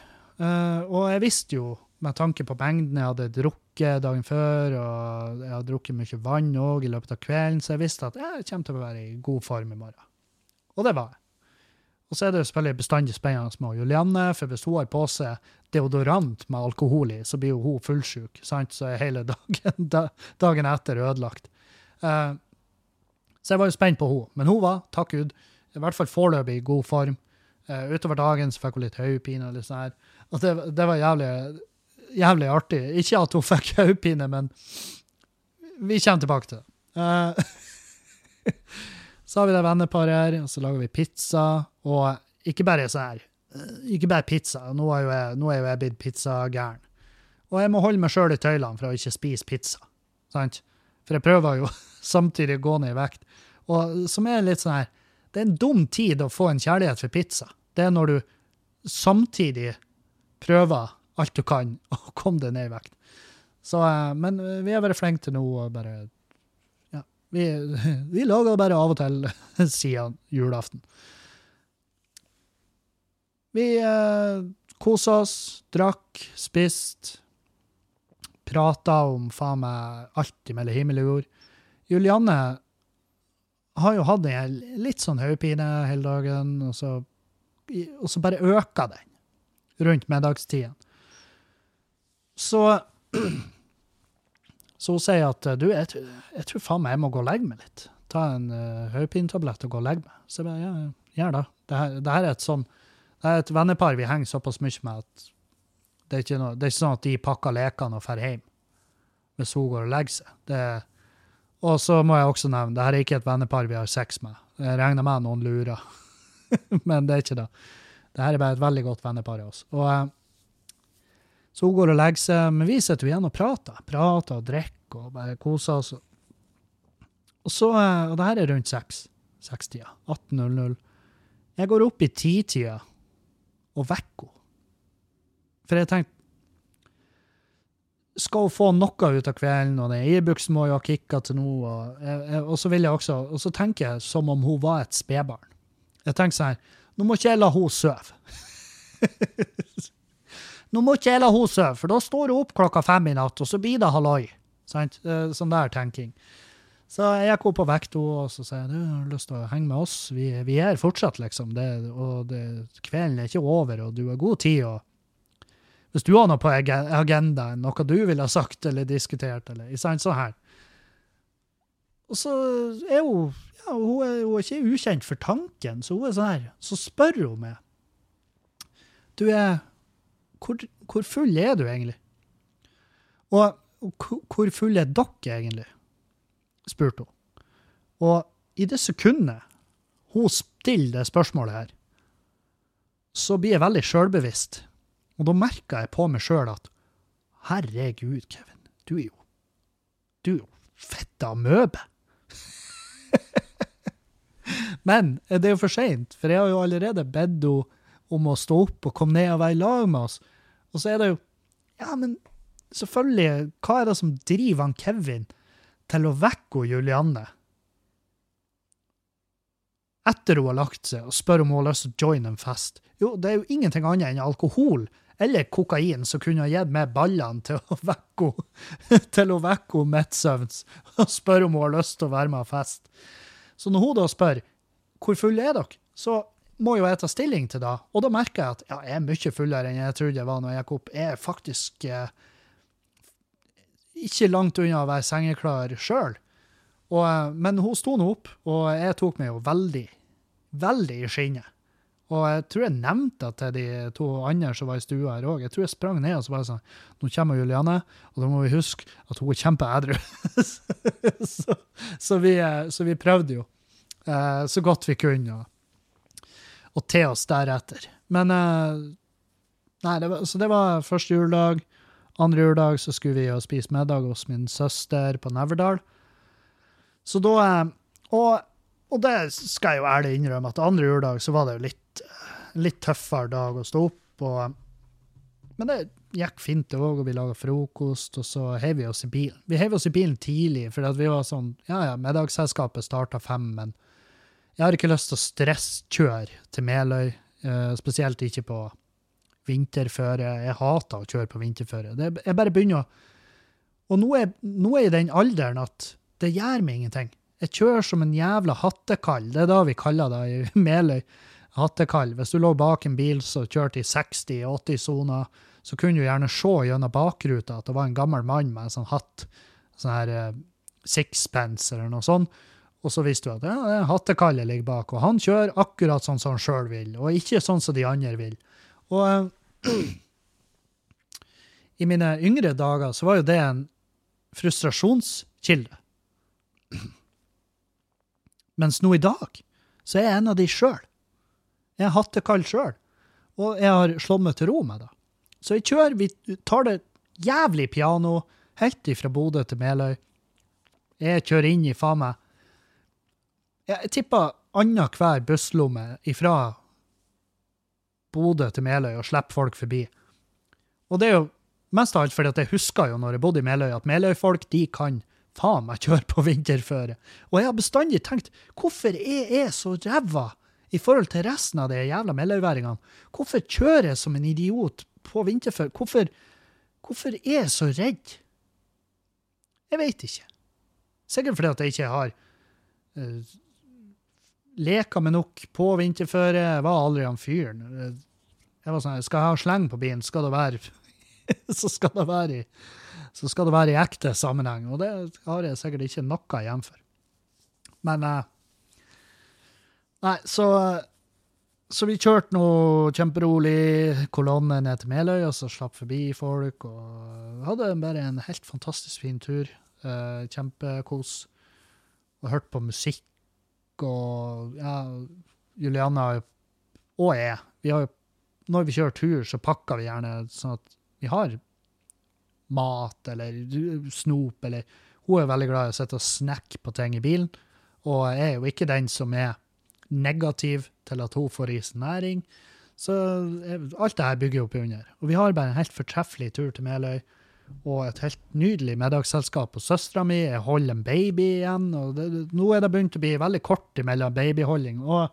Og jeg visste jo, med tanke på mengden jeg hadde drukket dagen før, og jeg har drukket mye vann òg i løpet av kvelden, så jeg visste at jeg kommer til å være i god form i morgen. Og det var jeg. Og så er det jo selvfølgelig bestandig spennende med Julianne, for hvis hun har på seg deodorant med alkohol i, så blir jo hun fullsjuk, sant? så er hele dagen, dagen etter ødelagt. Uh, så jeg var jo spent på henne. Men hun var, takk Gud, i hvert fall foreløpig i god form. Uh, utover dagen så fikk hun litt hodepine. Og, sånn og det, det, var jævlig, jævlig artig. Ikke at hun fikk hodepine, men vi kommer tilbake til det. Uh, så har vi det venneparet her, og så lager vi pizza. Og ikke bare sånn her, ikke bare pizza. Nå er jo jeg, nå er jo jeg blitt pizzagæren. Og jeg må holde meg sjøl i tøylene for å ikke spise pizza. Sant? For jeg prøver jo samtidig å gå ned i vekt. Og som er litt sånn her Det er en dum tid å få en kjærlighet for pizza. Det er når du samtidig prøver alt du kan og kom deg ned i vekt. Så, eh, men vi har vært flinke til nå å bare Ja, vi, vi lager bare av og til siden julaften. Vi eh, kosa oss, drakk, spiste prata om faen meg alt mellom himmel og jord. Julianne har jo hatt en litt sånn hodepine hele dagen, og så, og så bare øker den rundt middagstiden. Så Så hun sier at du, jeg, jeg tror faen meg jeg må gå og legge meg litt. Ta en uh, hodepinetablett og gå og legge meg. Så jeg bare, ja, gjør det. Det her, det her er et sånn det er et vennepar vi henger såpass mye med at det er ikke, noe, det er ikke sånn at de pakker lekene og drar hjem hvis hun går og legger seg. Det, og så må jeg også nevne, det her er ikke et vennepar vi har sex med. Jeg regner med noen lurer, men det er ikke det. Det her er bare et veldig godt vennepar av oss. Og, eh, så hun går og legger seg, men vi sitter igjen og prater. Prater og drikker og bare koser oss. Og så, eh, og det her er rundt seks. Sekstida. 18.00. Jeg går opp i titida og vekker henne. For jeg tenkte Skal hun få noe ut av kvelden, og den e-buksen må jo ha kicka til nå, og, og, så vil jeg også, og så tenker jeg som om hun var et spedbarn. Jeg tenker sånn Nå må ikke jeg la henne sove. nå må ikke jeg la henne sove, for da står hun opp klokka fem i natt, og så blir det halloi. Sant? sånn der tenking. Så jeg gikk opp og vekket henne, og så sa du har lyst til å henge med oss. Vi, vi er fortsatt, liksom. Det, og det, kvelden er ikke over, og du har god tid. og hvis du har noe på agendaen, noe du ville ha sagt eller diskutert, eller sånn her. Og så er hun ja, hun er, hun er ikke ukjent for tanken, så hun er sånn her. Så spør hun meg Du er hvor, hvor full er du egentlig? Og, hvor full er dere egentlig? spurte hun. Og i det sekundet hun stiller det spørsmålet her, så blir jeg veldig sjølbevisst og da merka jeg på meg sjøl at herregud, Kevin, du er jo Du er jo fetta amøbe. Men det er jo for seint, for jeg har jo allerede bedt henne om å stå opp og komme ned og være i lag med oss. Og så er det jo Ja, men selvfølgelig, hva er det som driver han Kevin til å vekke Julianne? Etter hun har lagt seg, og spør om hun har lyst til å joine en fest. Jo, det er jo ingenting annet enn alkohol eller kokain som kunne ha gitt meg ballene til å vekke til å vekke henne midtsøvns og spørre om hun har lyst til å være med og feste. Så når hun da spør hvor fulle er dere, så må jo jeg ta stilling til da, Og da merker jeg at ja, jeg er mye fullere enn jeg trodde jeg var når jeg gikk opp. Jeg er faktisk eh, ikke langt unna å være sengeklar sjøl. Men hun sto nå opp, og jeg tok meg jo veldig, veldig i skinnet. Og jeg tror jeg nevnte det til de to andre som var i stua her òg. Jeg tror jeg sprang ned og så bare sånn Nå kommer Juliane, og da må vi huske at hun er kjempeædru. så, så, vi, så vi prøvde jo eh, så godt vi kunne, og, til oss deretter. Men eh, Nei, det var, så det var første juledag. Andre juledag så skulle vi jo spise middag hos min søster på Neverdal. Så da eh, og, og det skal jeg jo ærlig innrømme, at andre juledag så var det jo litt litt tøffere dag å stå opp. Og, men det gikk fint, det òg, og vi laga frokost, og så heiv vi oss i bilen. Vi heiv oss i bilen tidlig, for vi var sånn Ja, ja, middagsselskapet starta fem, men jeg har ikke lyst til å stresskjøre til Meløy, uh, spesielt ikke på vinterføre. Jeg hater å kjøre på vinterføre. Jeg bare begynner å Og nå er, jeg i den alderen at det gjør meg ingenting. Jeg kjører som en jævla hattekall, det er det vi kaller det i Meløy hattekall. Hvis du lå bak en bil som kjørte i 60-80 soner, så kunne du gjerne se gjennom bakruta at det var en gammel mann med en sånn hatt, sånn her uh, sixpence eller noe sånt. Og så visste du at ja, det hattekallet ligger bak, og han kjører akkurat sånn som han sjøl vil, og ikke sånn som de andre vil. Og uh, i mine yngre dager så var jo det en frustrasjonskilde. Mens nå i dag så er jeg en av de sjøl. Jeg er hattekall sjøl, og jeg har slått meg til ro med det. Så jeg kjører, vi tar det jævlig piano, helt ifra Bodø til Meløy. Jeg kjører inn i faen meg Jeg tipper annenhver busslomme ifra Bodø til Meløy og slipper folk forbi. Og det er jo mest av alt fordi at jeg husker jo når jeg bodde i Meløy, at Meløy-folk de kan faen meg kjøre på vinterføre. Og jeg har bestandig tenkt hvorfor jeg er så ræva i forhold til resten av de jævla meløyværingene. Hvorfor kjører jeg som en idiot på vinterføre? Hvorfor, hvorfor er jeg så redd? Jeg veit ikke. Sikkert fordi at jeg ikke har uh, leka meg nok på vinterføre. Jeg var aldri han fyren. Jeg var sånn, Skal jeg ha sleng på bilen, skal det være så skal det være i så skal det være i ekte sammenheng. Og det har jeg sikkert ikke noe igjen for. Men uh, Nei, så, så vi kjørte nå kjemperolig kolonne ned til Meløy, og så slapp forbi folk. Og hadde bare en helt fantastisk fin tur. Eh, kjempekos. Og hørte på musikk og ja, Juliana og jeg. Vi har når vi kjører tur, så pakker vi gjerne sånn at vi har mat eller snop eller Hun er veldig glad i å sitte og snakke på ting i bilen, og jeg er jo ikke den som er negativ til at hun får i seg næring. Så alt det her bygger opp under. Og vi har bare en helt fortreffelig tur til Meløy. Og et helt nydelig middagsselskap hos søstera mi. Jeg holder en baby igjen. og det, Nå er det begynt å bli veldig kort mellom babyholding. Og,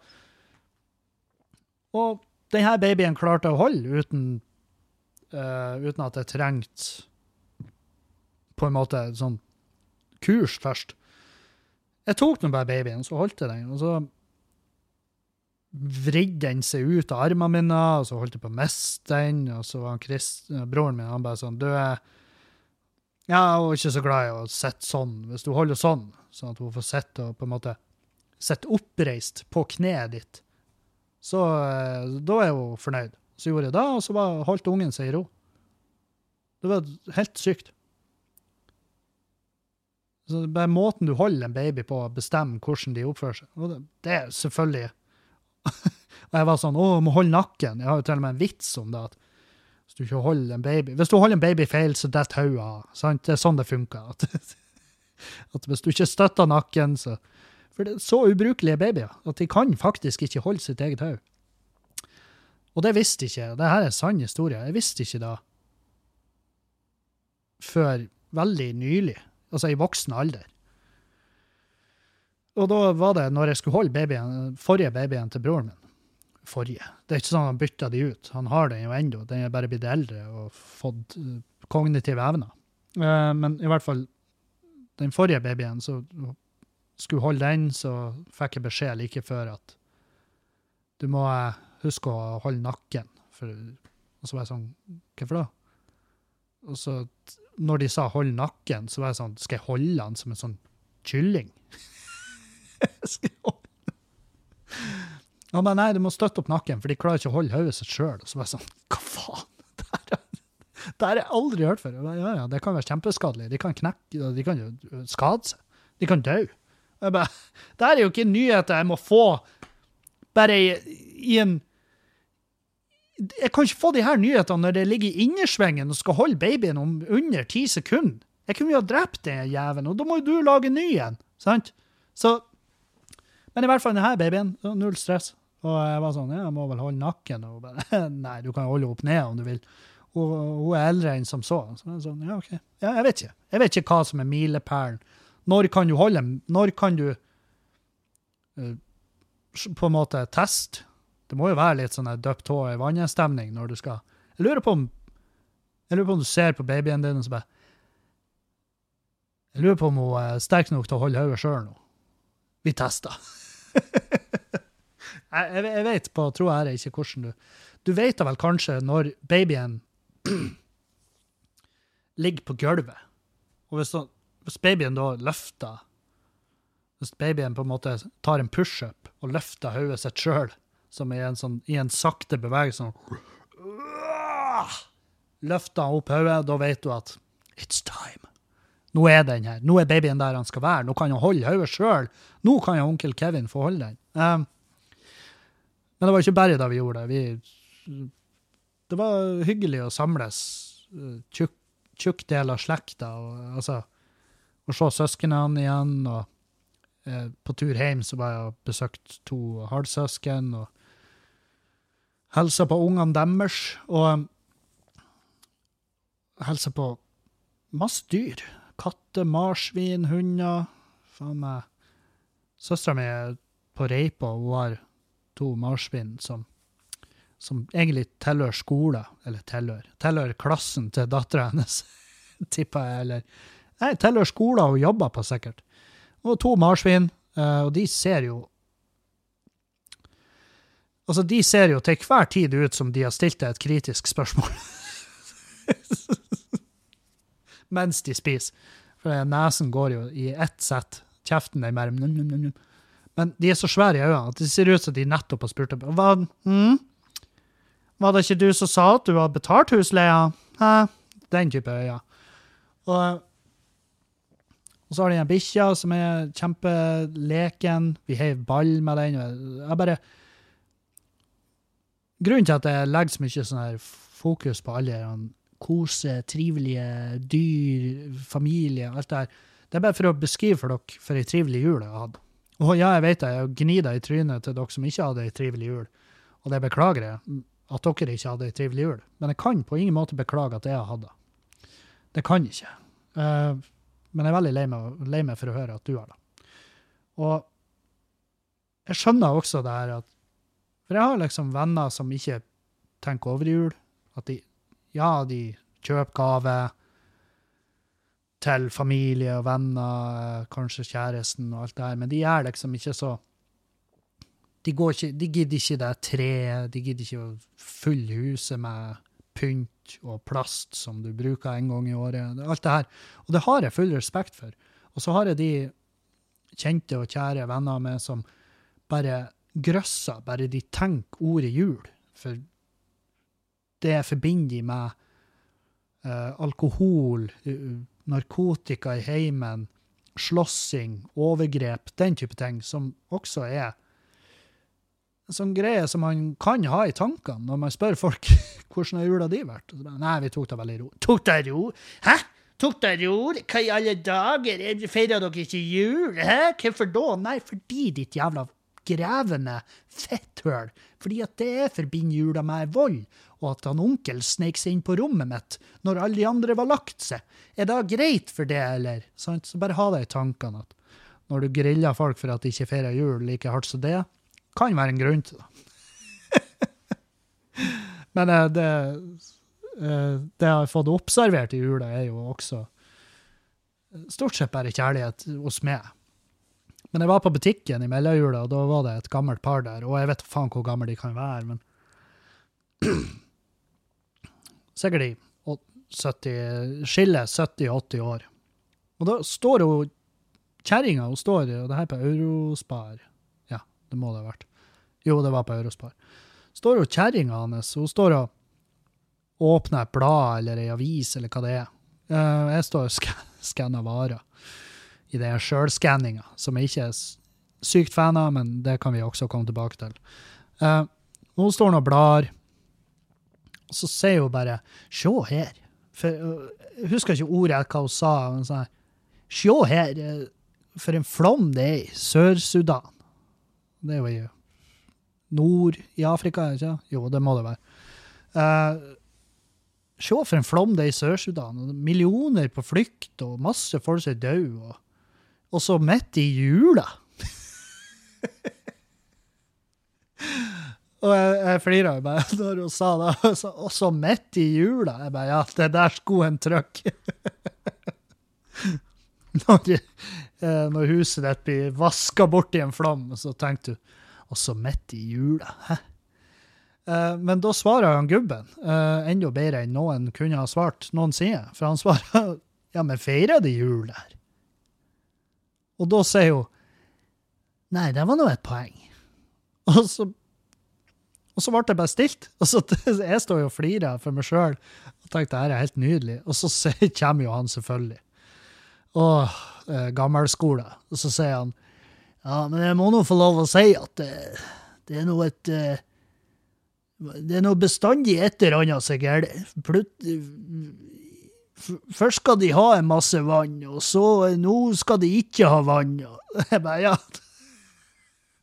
og denne babyen klarte å holde uten, uh, uten at jeg trengte på en måte sånn kurs først. Jeg tok nå bare babyen, så holdt jeg den. og så vridde den seg ut av armene mine, og så holdt jeg på å miste den. Og så var han Chris, broren min han bare sånn Du er ja, hun er ikke så glad i å sitte sånn. Hvis du holder sånn, sånn at hun får sitte og på en måte sitte oppreist på kneet ditt, så eh, da er hun fornøyd. Så gjorde jeg det, og så bare holdt ungen seg i ro. Det var helt sykt. Så bare måten du holder en baby på, bestemmer hvordan de oppfører seg. Og det, det er selvfølgelig og jeg var sånn Å, må holde nakken. Jeg har jo til og med en vits om det. at Hvis du ikke holder en baby Hvis du holder en baby feil, så detter hodet av. Det er sånn det funker. At, at hvis du ikke støtter nakken, så For det er så ubrukelige babyer at de kan faktisk ikke holde sitt eget hode. Og det visste ikke jeg. Dette er en sann historie. Jeg visste ikke det før veldig nylig, altså i voksen alder. Og da var det når jeg skulle holde babyen, forrige babyen til broren min. Forrige. Det er ikke sånn han bytta de ut. Han har den jo ennå. Den er bare blitt eldre og fått uh, kognitive evner. Uh, men i hvert fall den forrige babyen, så skulle holde den, så fikk jeg beskjed like før at du må uh, huske å holde nakken. For, og så var jeg sånn Hvorfor da? og så når de sa 'hold nakken', så var jeg sånn Skal jeg holde han som en sånn kylling? skal jeg holde Han bare nei, du må støtte opp nakken, for de klarer ikke å holde hodet sitt sjøl. Og så bare sånn Hva faen? Det har jeg aldri hørt før. Ja, ja, det kan være kjempeskadelig. De kan knekke, de kan jo skade seg. De kan dø. Jeg bare, det her er jo ikke nyheter jeg må få bare i, i en Jeg kan ikke få de her nyhetene når det ligger i innersvingen og skal holde babyen om under ti sekunder. Jeg kunne jo ha drept den jævelen, og da må jo du lage ny en. Sant? Så Men i hvert fall denne babyen, null stress. Og jeg var sånn, ja, jeg må vel holde nakken. Og bare, nei, du kan holde opp ned om du vil. Og hun er eldre enn som så. Så jeg sånn, ja, ok. Ja, jeg vet ikke. Jeg vet ikke hva som er milepælen. Når kan du holde Når kan du uh, på en måte teste? Det må jo være litt sånn døpt tå i vannet-stemning når du skal Jeg lurer på om jeg lurer på om du ser på babyen din og så bare Jeg lurer på om hun er sterk nok til å holde hodet sjøl nå. Vi tester. jeg, jeg, jeg vet på tro og ære ikke hvordan du Du vet da vel kanskje når babyen ligger på gulvet, og hvis, hvis babyen da løfter Hvis babyen på en måte tar en pushup og løfter hodet sitt sjøl, som i en, sånn, i en sakte bevegelse sånn, Løfter opp hodet, da vet du at it's time. Nå er den her. Nå er babyen der han skal være. Nå kan han holde hodet sjøl. Nå kan onkel Kevin få holde den. Um, men det var ikke bare da vi gjorde det. Vi, det var hyggelig å samles, eh, tjukk, tjukk del av slekta, og, altså, å se søsknene igjen. og eh, På tur hjem så var jeg og besøkt to halvsøsken og hilsa på ungene deres. Og hilsa på masse dyr. Katter, marsvin, hunder. Faen meg. Søstera mi er på Reipa, og hun har to marsvin som, som egentlig tilhører skole, eller tilhører, tilhører klassen til dattera hennes, tipper jeg, eller Nei, tilhører skolen hun jobber på, sikkert. Og to marsvin, eh, og de ser jo Altså, de ser jo til hver tid ut som de har stilt deg et kritisk spørsmål. Mens de spiser. For nesen går jo i ett sett. Kjeften er mer Men de er så svære i øynene at det ser ut som de nettopp har spurt om Hva, hm? Var det ikke du som sa at du har betalt husleia? Hæ? Den type øyne. Og, og så har de en bikkja som er kjempeleken. Vi heiv ball med den. Jeg bare Grunnen til at jeg legger så mye sånn her fokus på alle de kose, trivelige dyr, familie, alt det her, det er bare for å beskrive for dere for ei trivelig jul jeg hadde. Og ja, jeg vet det, jeg gnir det i trynet til dere som ikke hadde ei trivelig jul. Og det beklager jeg, at dere ikke hadde ei trivelig jul. Men jeg kan på ingen måte beklage at jeg hatt det. Kan jeg ikke. Uh, men jeg er veldig lei meg, lei meg for å høre at du har det. Og jeg skjønner også det her at For jeg har liksom venner som ikke tenker over jul. At de Ja, de kjøper gave til familie og venner, eh, kanskje kjæresten og alt det her, men de er liksom ikke så De, ikke, de gidder ikke det treet, de gidder ikke å fylle huset med pynt og plast som du bruker en gang i året. Alt det her. Og det har jeg full respekt for. Og så har jeg de kjente og kjære venner med som bare grøsser, bare de tenker ordet jul. For det forbinder de med uh, alkohol, uh, narkotika i heimen, slåssing, overgrep, den type ting, som også er en sånn greie som man kan ha i tankene når man spør folk hvordan har jula di vært. Bare, Nei, vi tok det veldig ro. Tok det ro? Hæ? Tok det ro? Hva i alle dager? Feirer dere ikke jul? Hæ? Hvorfor da? Nei, fordi ditt jævla grevende fetthøl. Fordi at det forbinder jula med vold, og at han onkel sneik seg inn på rommet mitt når alle de andre var lagt seg. Er det greit for det, eller? Så bare ha det i tankene at når du griller folk for at de ikke feirer jul like hardt som det, kan være en grunn til det. Men eh, det, eh, det jeg har fått observert i jula, er jo også stort sett bare kjærlighet hos meg. Men jeg var på butikken i mellomjula, og da var det et gammelt par der. Og jeg vet faen hvor gamle de kan være, men Sikkert de 70, skiller 70-80 år. Og da står hun kjerringa, hun står, og det her er på Eurospar Ja, det må det ha vært. Jo, det var på Eurospar. Står jo kjerringa hans, hun står og åpner et blad eller ei avis eller hva det er. Eh, Jeg står og skanner varer i den sjølskanninga, som jeg ikke er sykt fan av, men det kan vi også komme tilbake til. Uh, Hun står nå og blar, og så sier hun bare 'sjå her'. For, jeg husker ikke ordet hva hun sa. men sånn her, 'Sjå her, eh, for en flom det er i Sør-Sudan'. Det er jo i nord i Afrika, ikke Jo, det må det være. Uh, Se for en flom det er i Sør-Sudan. Millioner på flukt, og masse folk som er døde. Og, så midt i jula! og jeg, jeg flira bare når hun sa det. og så- midt i jula! Jeg bare, ja, det der skulle en trøkk. når, eh, når huset ditt blir vaska bort i en flom, så tenkte du Og så midt i jula. Hæ? Eh, men da svarer han gubben, eh, enda bedre enn noen kunne ha svart noensinne. For han svarer ja, men feirer de jul der? Og da sier hun nei, det var nå et poeng. Og så, og så ble det bare stilt. Og så Jeg står jo og flirer for meg sjøl og tenkte det er helt nydelig. Og så kommer jo han selvfølgelig. Åh, eh, gammelskole. Og så sier han ja, men jeg må nå få lov å si at det, det er noe et eh, det er noe bestandig et eller annet som er galt. Først skal de ha en masse vann, og så eh, nå skal de ikke ha vann. Jeg bare, ja.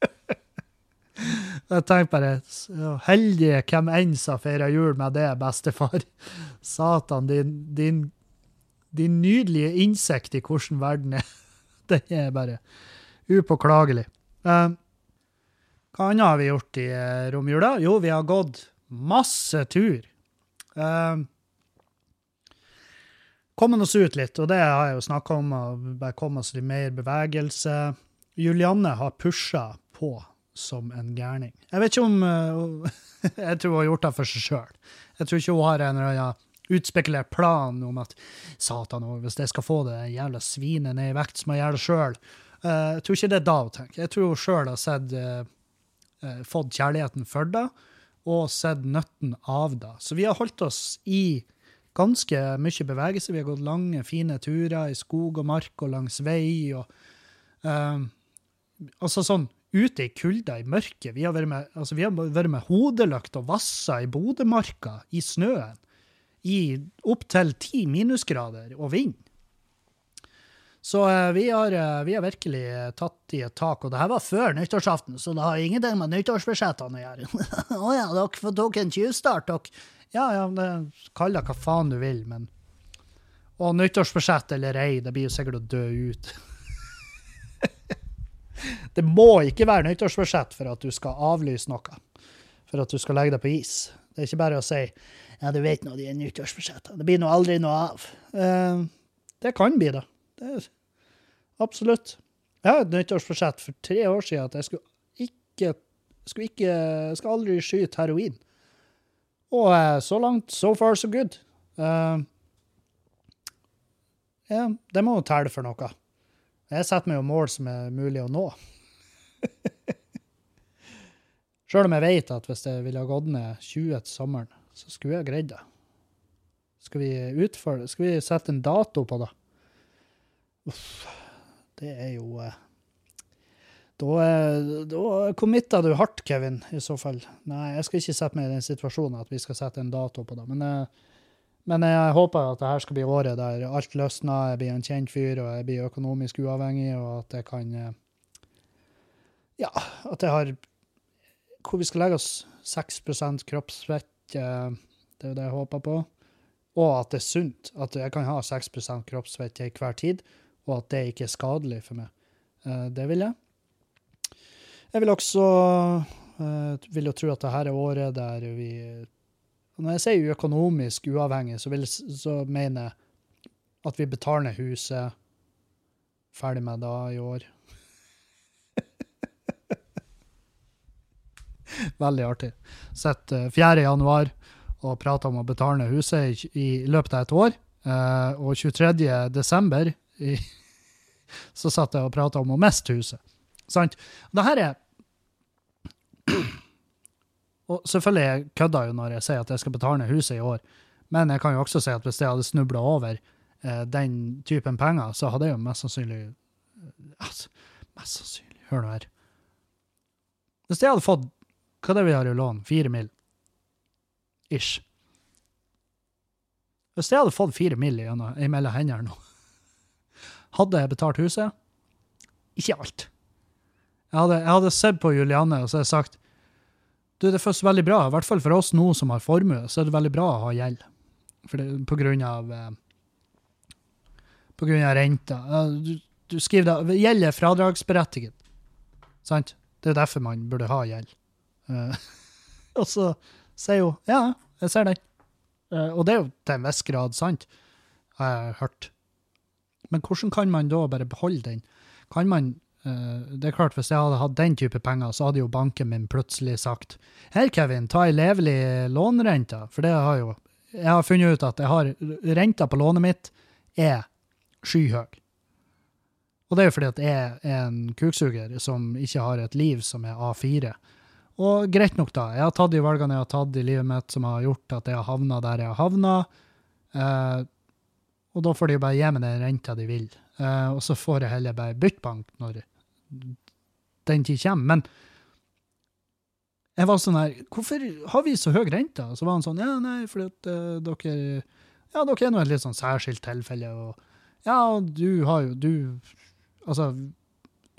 Jeg tenkte bare, så heldige hvem enn som feirer jul med det, bestefar. Satan, din, din, din nydelige innsikt i hvordan verden er. Det er bare upåklagelig. Um, hva annet har vi gjort i eh, romjula? Jo, vi har gått masse tur. Um, kommet oss ut litt, og det har jeg jo snakka om, å bare komme oss litt mer bevegelse. Julianne har pusha på som en gærning. Jeg vet ikke om uh, Jeg tror hun har gjort det for seg sjøl. Jeg tror ikke hun har en eller utspekulert plan om at satan, hvis jeg skal få det jævla svinet ned i vekt, så må jeg gjøre det sjøl. jeg tror ikke det er da hun tenker. Jeg tror hun sjøl har sett uh, eh, fått kjærligheten for det, og sett nøtten av det. Så vi har holdt oss i ganske mye bevegelse. Vi har gått lange, fine turer i skog og mark og langs vei. og eh, Altså sånn ute i kulda, i mørket. Vi har vært med, altså vært med hodelykt og vassa i Bodømarka, i snøen, i opptil ti minusgrader og vind. Så eh, vi, har, eh, vi har virkelig eh, tatt i et tak, og det her var før nyttårsaften, så det har ingenting med nyttårsbudsjettene å gjøre. Å ja, dere tok en tjuvstart, dere. Ja, ja, kall det hva faen du vil, men Og nyttårsbudsjett eller ei, det blir jo sikkert å dø ut. det må ikke være nyttårsbudsjett for at du skal avlyse noe. For at du skal legge deg på is. Det er ikke bare å si ja, du vet nå de nyttårsbudsjettene. Det blir nå aldri noe av. Uh, det kan bli det. Det er, absolutt. Jeg har et nyttårsforsett for tre år siden at jeg skulle ikke skulle ikke skal aldri skyte heroin. Og eh, så langt, so far, so good. Uh, ja, det må jo telle for noe. Jeg setter meg jo mål som er mulig å nå. Sjøl om jeg vet at hvis jeg ville ha gått ned 20 til sommeren, så skulle jeg greid det. Skal vi utføre? Skal vi sette en dato på det? Uff, det er jo eh, Da, er- da committa du hardt, Kevin, i så fall. Nei, jeg skal ikke sette meg i den situasjonen at vi skal sette en dato på det. Men, eh, men jeg håper at det her skal bli året der alt løsner, jeg blir en kjent fyr, og jeg blir økonomisk uavhengig, og at jeg kan eh, Ja, at jeg har Hvor vi skal legge oss 6 kroppsfett, eh, det er jo det jeg håper på. Og at det er sunt. At jeg kan ha 6 kroppsfett til hver tid, og at det ikke er skadelig for meg. Eh, Det vil jeg. Jeg vil også eh, vil jo tro at dette er året der vi Når jeg sier økonomisk uavhengig, så, vil, så mener jeg at vi betaler huset. Ferdig med da i år. Veldig artig. Sett eh, 4. januar, og prater om å betale huset i, i løpet av et år. Uh, og 23. desember i, så satt jeg og prata om å miste huset. Sant? Det her er Og selvfølgelig jeg kødder jo når jeg sier at jeg skal betale ned huset i år, men jeg kan jo også si at hvis jeg hadde snubla over eh, den typen penger, så hadde jeg jo mest sannsynlig altså, Mest sannsynlig Hør nå her. Hvis jeg hadde fått Hva er det vi har i lån? Fire mil? Ish. Hvis jeg hadde fått fire mil mellom hendene nå, hadde jeg betalt huset? Ikke alt. Jeg hadde, jeg hadde sett på Julianne og så hadde jeg sagt du, det føles veldig bra, i hvert fall for oss nå som har formue, så er det veldig bra å ha gjeld. For det, på grunn av eh, På grunn av renta. Du, du skriver da Gjeld er fradragsberettiget. Sant? Det er derfor man burde ha gjeld. Uh, og så sier hun ja, jeg ser den. Uh, og det er jo til en viss grad sant, har jeg hørt. Men hvordan kan man da bare beholde den? Kan man uh, Det er klart, hvis jeg hadde hatt den type penger, så hadde jo banken min plutselig sagt Her, Kevin, ta ei levelig lånerente. For det har jo Jeg har funnet ut at jeg har renta på lånet mitt er skyhøy. Og det er jo fordi at jeg er en kuksuger som ikke har et liv som er A4. Og greit nok, da. Jeg har tatt de valgene jeg har tatt i livet mitt som har gjort at jeg har havna der jeg har havna. Eh, og da får de jo bare gi meg den renta de vil. Uh, og så får jeg heller bare bytte bank når den tid kommer. Men jeg var sånn her Hvorfor har vi så høy rente? Så var han sånn Ja, nei, fordi at uh, dere Ja, dere er nå et litt sånn særskilt tilfelle. Og ja, du har jo Du Altså,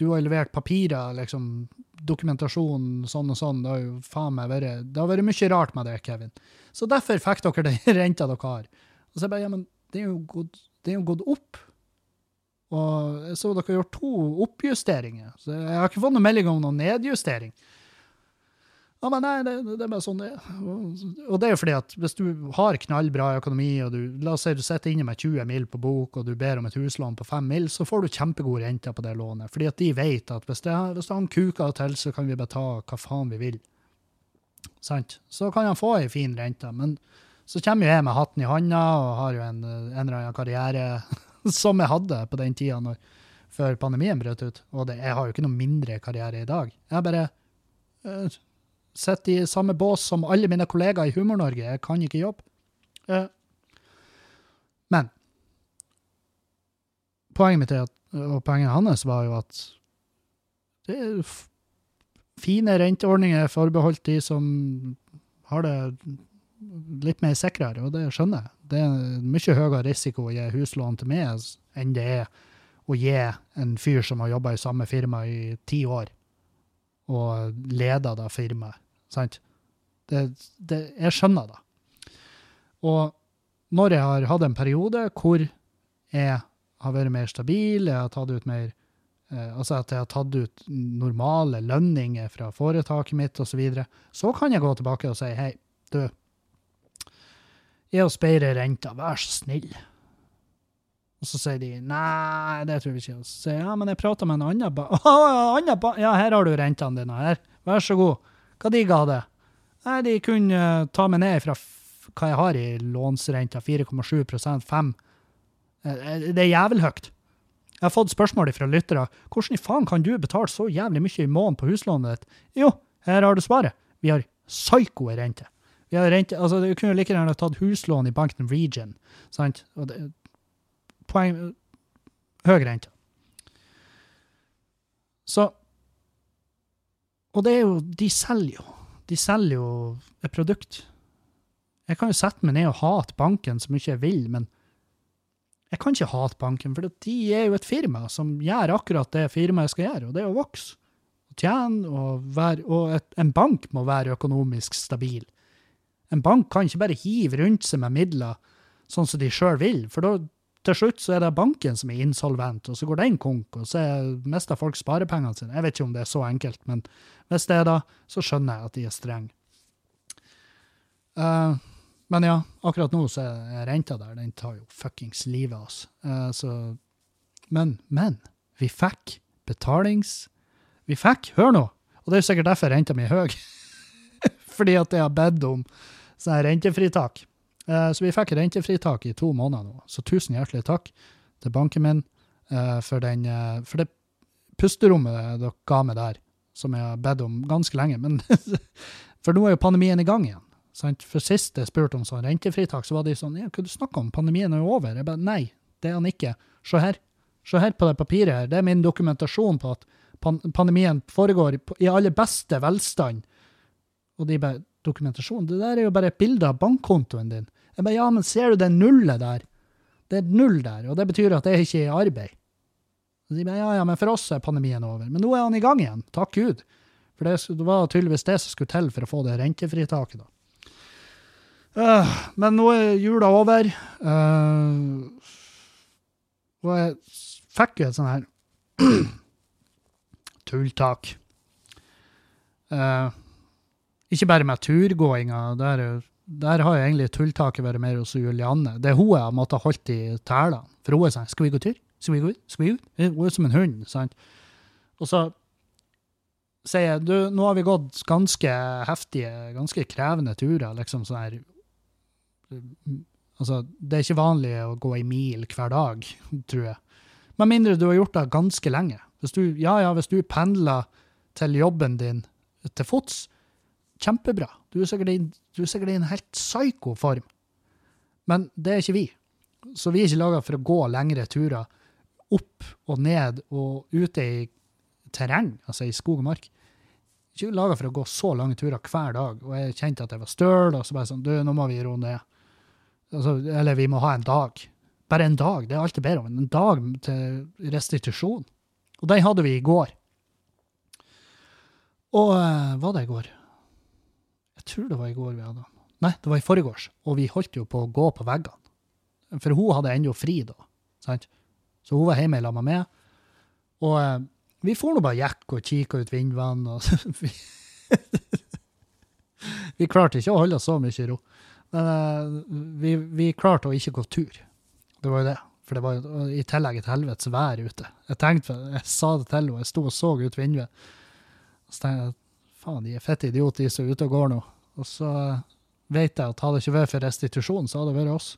du har levert papirer, liksom, dokumentasjon, sånn og sånn. Det har jo faen meg vært Det har vært mye rart med det, Kevin. Så derfor fikk dere den renta dere har. Og så bare, ja, men det er jo gått, det er jo gått opp. Og jeg så dere har gjort to oppjusteringer. Så jeg har ikke fått noen melding om noen nedjustering. Ja, men nei, det, det, er bare sånn det er. Og det er jo fordi at hvis du har knallbra økonomi, og du la oss si du sitter inne med 20 mil på bok, og du ber om et huslån på 5 mil, så får du kjempegode renter på det lånet. Fordi at de vet at hvis, det, hvis han kuker til, så kan vi bare ta hva faen vi vil. Sant? Så kan han få ei en fin rente. Men så kommer jo jeg med hatten i handa og har jo en, en eller annen karriere som jeg hadde på den tida før pandemien brøt ut. Og det, jeg har jo ikke noe mindre karriere i dag. Jeg bare uh, sitter i samme bås som alle mine kollegaer i Humor-Norge. Jeg kan ikke jobbe. Uh, men poenget mitt at, og poenget hans var jo at det er fine renteordninger forbeholdt de som har det litt mer sikrere, og det skjønner jeg. Det er mye høyere risiko å gi huslån til meg enn det er å gi en fyr som har jobba i samme firma i ti år, og leder da firmaet. Sant? Det, det, jeg skjønner det. Og når jeg har hatt en periode hvor jeg har vært mer stabil, jeg har tatt ut mer eh, Altså at jeg har tatt ut normale lønninger fra foretaket mitt osv., så, videre, så kan jeg gå tilbake og si hei, du, jeg oss Speire renta, vær så snill. Og så sier de nei, det tror vi ikke. Og så sier ja, men jeg prata med en annen ba... Ja, her har du rentene dine. her, Vær så god. Hva de ga det? Nei, de kunne ta meg ned fra hva jeg har i lånsrenta, 4,7% 5 Det er jævlig høyt. Jeg har fått spørsmål fra lyttere. Hvordan i faen kan du betale så jævlig mye i måneden på huslånet ditt? Jo, her har du svaret. Vi har psyko rente. Vi har rente, altså Du kunne like gjerne tatt huslån i banken Region. sant? Og det, poeng Høy rente. Så Og det er jo De selger jo. De selger jo et produkt. Jeg kan jo sette meg ned og hate banken så mye jeg vil, men jeg kan ikke hate banken, for de er jo et firma som gjør akkurat det firmaet skal gjøre, og det er å vokse og tjene, og, være, og et, en bank må være økonomisk stabil. En bank kan ikke bare hive rundt seg med midler sånn som de sjøl vil, for da til slutt så er det banken som er insolvent, og så går den konk, og så mister folk sparepengene sine. Jeg vet ikke om det er så enkelt, men hvis det er da, så skjønner jeg at de er strenge. Uh, men ja, akkurat nå så er renta der. Den tar jo fuckings livet av oss. Uh, så Men, men. Vi fikk betalings... Vi fikk, hør nå, og det er jo sikkert derfor renta mi er høy. Fordi at jeg har bedt om sånn er rentefritak. Eh, så vi fikk rentefritak i to måneder nå. Så tusen hjertelig takk til banken min eh, for, den, eh, for det pusterommet dere ga meg der, som jeg har bedt om ganske lenge. Men for nå er jo pandemien i gang igjen. Sant? For sist jeg spurte om sånn rentefritak, så var de sånn ja, Hva du snakker om? Pandemien er jo over. Jeg bare nei, det er han ikke. Se her. Se her på det papiret her. Det er min dokumentasjon på at pandemien foregår i aller beste velstand. Og de bare Dokumentasjon? Det der er jo bare et bilde av bankkontoen din. Jeg bare Ja, men ser du det nullet der? Det er null der, og det betyr at er ikke i arbeid. Og de bare Ja, ja, men for oss er pandemien over. Men nå er han i gang igjen. Takk Gud. For det, var tydeligvis det som skulle til for å få det rentefritaket, da. Uh, men nå er jula over. Uh, og jeg fikk jo et sånn her tulltak. Uh, ikke bare med turgåinga. Der, der har jo egentlig tulltaket vært mer hos Julianne. Det er hun jeg har måttet holdt i tælene. For hun er sånn 'Skal vi gå tur? Skal vi gå ut? Skal vi ut?' Hun er som en hund. sant? Og så sier jeg du, nå har vi gått ganske heftige, ganske krevende turer. liksom sånn her Altså, det er ikke vanlig å gå ei mil hver dag, tror jeg. Med mindre du har gjort det ganske lenge. Hvis du, ja, ja, hvis du pendler til jobben din til fots, kjempebra. Du er sikkert i, en helt psyko form. Men det er ikke vi. Så vi er ikke laga for å gå lengre turer opp og ned og ute i terreng, altså i skog og mark. Ikke laga for å gå så lange turer hver dag. Og jeg kjente at jeg var støl, og så bare sånn Du, nå må vi roe ned. Altså, eller vi må ha en dag. Bare en dag. Det er alt jeg ber om. En dag til restitusjon. Og den hadde vi i går. Og uh, var det i går? Jeg tror det var i går vi hadde han. Nei, det var i forgårs. Og vi holdt jo på å gå på veggene. For hun hadde ennå fri da. sant? Så hun var hjemme sammen med meg. Og eh, vi for nå bare gikk og kikka ut vindvann. og vi, vi klarte ikke å holde oss så mye i ro. Men eh, vi, vi, klarte å ikke gå tur. Det var jo det. For det var i tillegg et helvetes vær ute. Jeg tenkte, jeg sa det til henne, jeg sto og så ut vinduet. Så tenkte jeg faen, de er fette idioter, de som er ute og går nå. Og så vet jeg at hadde det ikke vært for restitusjon, så hadde det vært oss.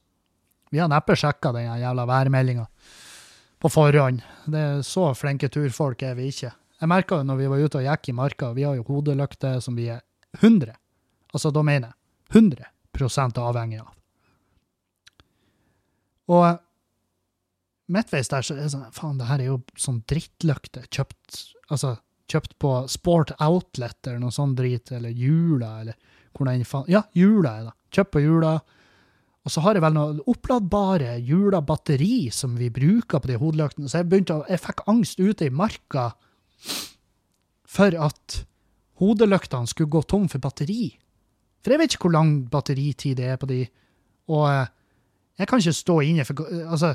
Vi har neppe sjekka den jævla værmeldinga på forhånd. Det er Så flinke turfolk er vi ikke. Jeg merka det når vi var ute og gikk i marka, vi har jo hodelykter som vi er 100. Altså, da mener jeg 100 avhengig av. Og midtveis der så er det sånn Faen, det her er jo sånn drittlykte kjøpt altså, kjøpt på Sport Outlet eller noe sånt drit, eller Jula, eller hvor den faen Ja, Jula er det. Kjøpt på Jula. Og så har jeg vel noe oppladbare Jula-batteri som vi bruker på de hodelyktene. Så jeg begynte å, jeg fikk angst ute i marka for at hodelyktene skulle gå tom for batteri. For jeg vet ikke hvor lang batteritid det er på de. Og eh, jeg kan ikke stå inne for Altså,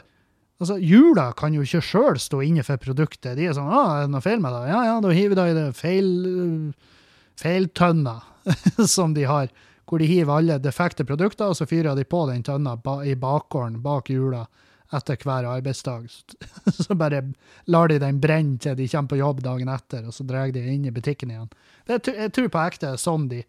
altså Jula kan jo ikke sjøl stå inne for produktet. De er sånn 'Å, er det noe feil med det?' Ja, ja, da hiver de i det feil, feiltønna som de har, hvor de hiver alle defekte produkter, og så fyrer de på den tønna i bakgården bak jula etter hver arbeidsdag. Så bare lar de den brenne til de kommer på jobb dagen etter, og så drar de inn i butikken igjen. Jeg, jeg tror på ekte sånn de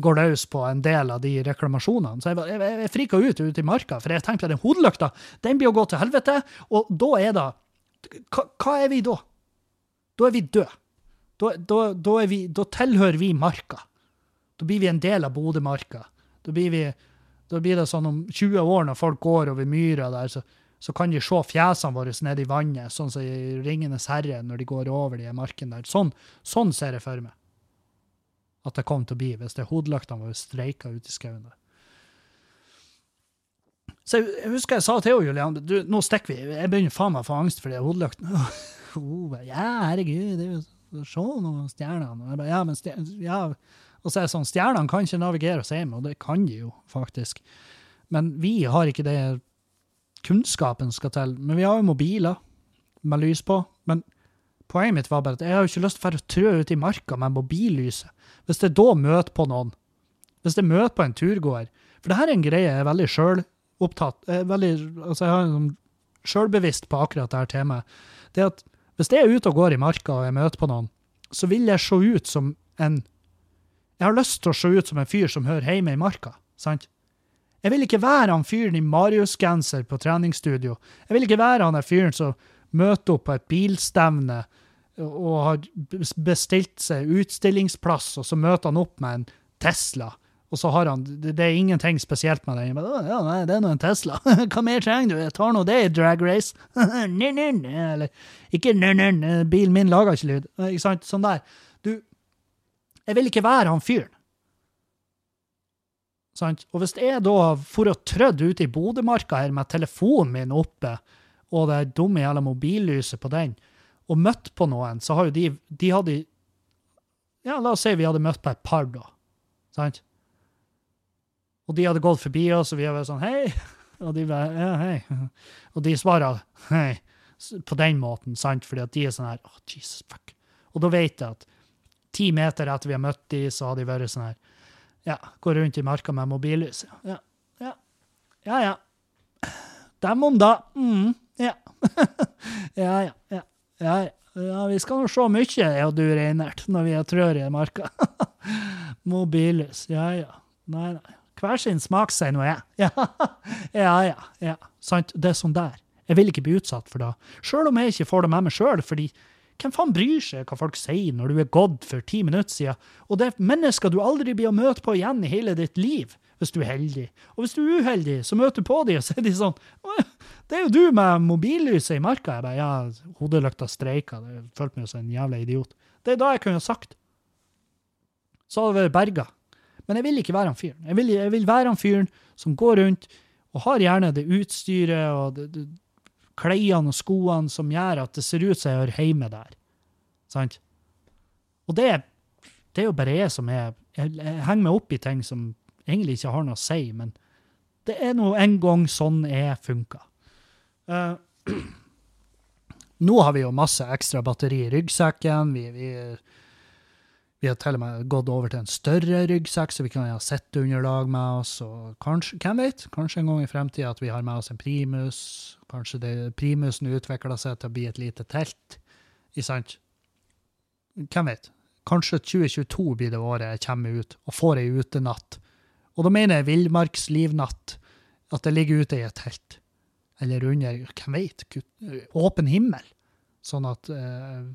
går løs på en del av de reklamasjonene. Så jeg, jeg, jeg frika ut ute i marka, for jeg tenkte at den hodelykta den blir å gå til helvete. Og da er det hva, hva, er vi da? Da er vi døde. Da, da, da, da, tilhører vi marka. Da blir vi en del av Bodø-marka. Da, da, blir det sånn om 20 år, når folk går over myra der, så, så kan de se fjesene våre nede i vannet, sånn som i Ringenes herre, når de går over de markene der. Sånn, sånn ser jeg for meg at det kom til å bli hvis det hodelyktene våre streika ute i skauen. Så jeg, jeg, husker jeg sa til Julian du, nå stikker vi, jeg begynner faen meg å få angst for de hodelyktene. Oh, ja, herregud, det er jo se noen stjernene. Ja, men stjern, ja. og så er det sånn, stjernene kan ikke navigere oss hjem, og det kan de jo faktisk. Men vi har ikke det kunnskapen skal til. Men vi har jo mobiler med lys på. Men poenget mitt var bare at jeg har jo ikke lyst til å trø ut i marka med mobillyset. Hvis jeg da møter på noen, hvis jeg møter på en turgåer For det her er en greie jeg er veldig sjølopptatt altså Jeg har en sånn sjølbevisst på akkurat dette temaet. Det at hvis jeg er ute og går i marka og jeg møter på noen, så vil jeg se ut som en Jeg har lyst til å se ut som en fyr som hører hjemme i marka. sant? Jeg vil ikke være han fyren i Marius-genser på treningsstudio. Jeg vil ikke være han der fyren som møter opp på et bilstevne og har bestilt seg utstillingsplass, og så møter han opp med en Tesla. Og så har han Det, er ingenting spesielt med den. Men, ja, nei, det er nå en Tesla. Hva mer trenger du? Jeg tar nå det i drag race. Eller ikke nø-nø, bilen min lager ikke lyd. Ikke sant? Sånn der. Du, jeg vil ikke være han fyren. Sant? Og hvis jeg da for å trødd ute i Bodømarka her med telefonen min oppe, og det dumme jævla mobillyset på den, og møtt på noen, så har jo de De hadde Ja, la oss si vi hadde møtt på et par, da. Sant? Og de hadde gått forbi oss, og vi hadde vært sånn Hei! Og de bare Ja, hei. Og de svarer hei på den måten, sant? Fordi at de er sånn her oh, Jesus fuck. Og da vet jeg at ti meter etter vi har møtt de, så har de vært sånn her Ja, går rundt i marka med mobillys. Ja, ja. Ja, ja. Dem om da. Mm, ja. ja, ja. ja. Ja, ja, vi skal nå se mye, jeg og du, Reinert, når vi er trør i marka. Mobillys. Ja, ja. Nei, nei. Hver sin smak, sier nå jeg. Ja, ja, ja. ja. Sant? Det er sånn der. Jeg vil ikke bli utsatt for det. Sjøl om jeg ikke får det med meg sjøl, fordi hvem faen bryr seg hva folk sier når du er gått for ti minutter siden? Og det er mennesker du aldri blir å møte på igjen i hele ditt liv, hvis du er heldig. Og hvis du er uheldig, så møter du på dem, og så er de sånn Det er jo du med mobillyset i marka. Jeg bare, ja, hodelykta streika. Jeg følte meg som en jævla idiot. Det er da jeg kunne sagt. Så hadde det vært berga. Men jeg vil ikke være han fyren. Jeg vil, jeg vil være han fyren som går rundt og har gjerne det utstyret og det, det, klærne og skoene som gjør at det ser ut som jeg hører hjemme der. Sant? Og det, det er jo bare jeg som er jeg, jeg henger meg opp i ting som egentlig ikke har noe å si, men det er nå en gang sånn jeg funker. Uh, nå har vi jo masse ekstra batteri i ryggsekken. Vi, vi, vi, har til og med gått over til en større ryggsekk, så vi kan ha sitteunderlag med oss. Og kanskje, hvem vet, kanskje en gang i fremtida at vi har med oss en primus. Kanskje det, primusen utvikler seg til å bli et lite telt. Ikke sant? Hvem vet? Kanskje 2022 blir det året jeg kommer ut og får ei utenatt. Og da mener jeg villmarkslivnatt. At jeg ligger ute i et telt eller under, hvem vet, åpen himmel, sånn at eh,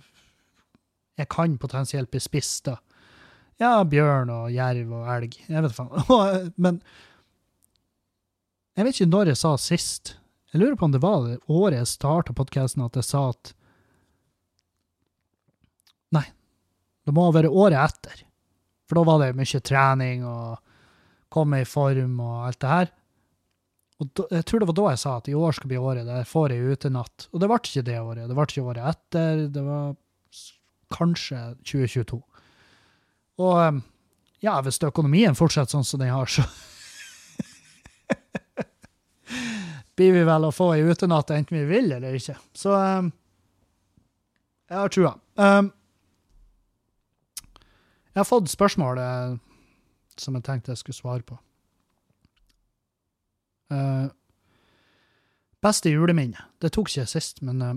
jeg kan potensielt bli spist av ja, bjørn og jerv og elg. Jeg vet faen. Men jeg vet ikke når jeg sa sist. Jeg lurer på om det var det året jeg starta podkasten at jeg sa at Nei, det må ha vært året etter. For da var det mye trening og komme i form og alt det her. Og da, jeg tror det var da jeg sa at i år skal bli året der får ei utenatt. Og det ble ikke det året. Det ble ikke året etter. Det var kanskje 2022. Og um, ja, hvis økonomien fortsetter sånn som den har, så blir vi vel å få ei utenatt enten vi vil eller ikke. Så um, jeg har trua. Um, jeg har fått spørsmål uh, som jeg tenkte jeg skulle svare på. Uh, beste juleminne. Det tok ikke jeg sist, men uh,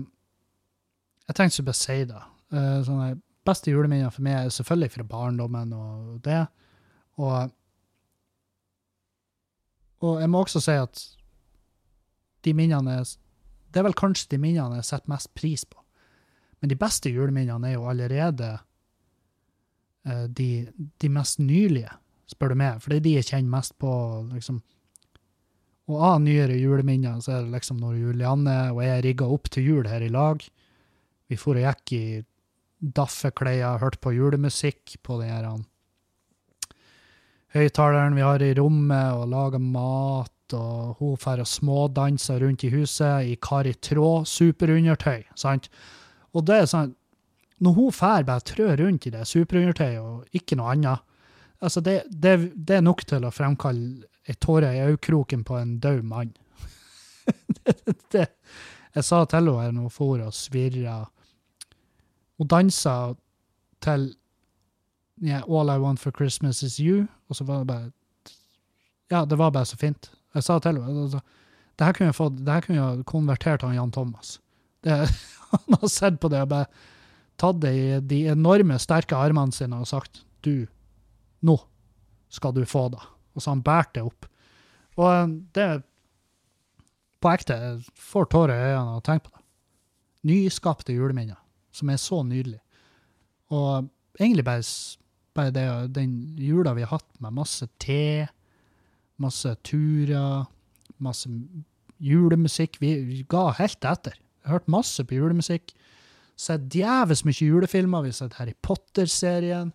jeg tenkte ikke bare si det. Uh, sånne beste juleminner for meg er selvfølgelig fra barndommen og det. Og, og jeg må også si at de minnene Det er vel kanskje de minnene jeg setter mest pris på. Men de beste juleminnene er jo allerede de, de mest nylige, spør du meg. For det er de jeg kjenner mest på. liksom, og av nyere juleminner så er det liksom når Julianne og jeg rigga opp til jul her i lag. Vi for og gikk i daffeklær, hørte på julemusikk på den her høyttaleren vi har i rommet, og laga mat. Og hun drar og smådanser rundt i huset i Kari Tråd superundertøy. sant? Og det er sånn Når hun drar bare trør rundt i det superundertøyet og ikke noe annet, altså det, det, det er nok til å fremkalle ei tåre i øyekroken på en død mann. jeg sa til henne når hun for og svirra Hun dansa til yeah, All I Want for Christmas Is You, og så var det bare Ja, det var bare så fint. Jeg sa til henne altså, det her kunne jeg, fått, det her kunne jeg konvertert han Jan Thomas. Det, han har sett på det og bare tatt det i de enorme, sterke armene sine og sagt du, Nå skal du få det. Og så han bært det opp. Og eh, det På ekte jeg får tårer i øynene av å tenke på det. Nyskapte juleminner, som er så nydelig. Og egentlig bare, bare det, den jula vi har hatt med masse te, masse turer, masse julemusikk. Vi, ga helt etter. Jeg har hørt masse på julemusikk. Sett djevelsk mye julefilmer. Vi har sett Harry Potter-serien.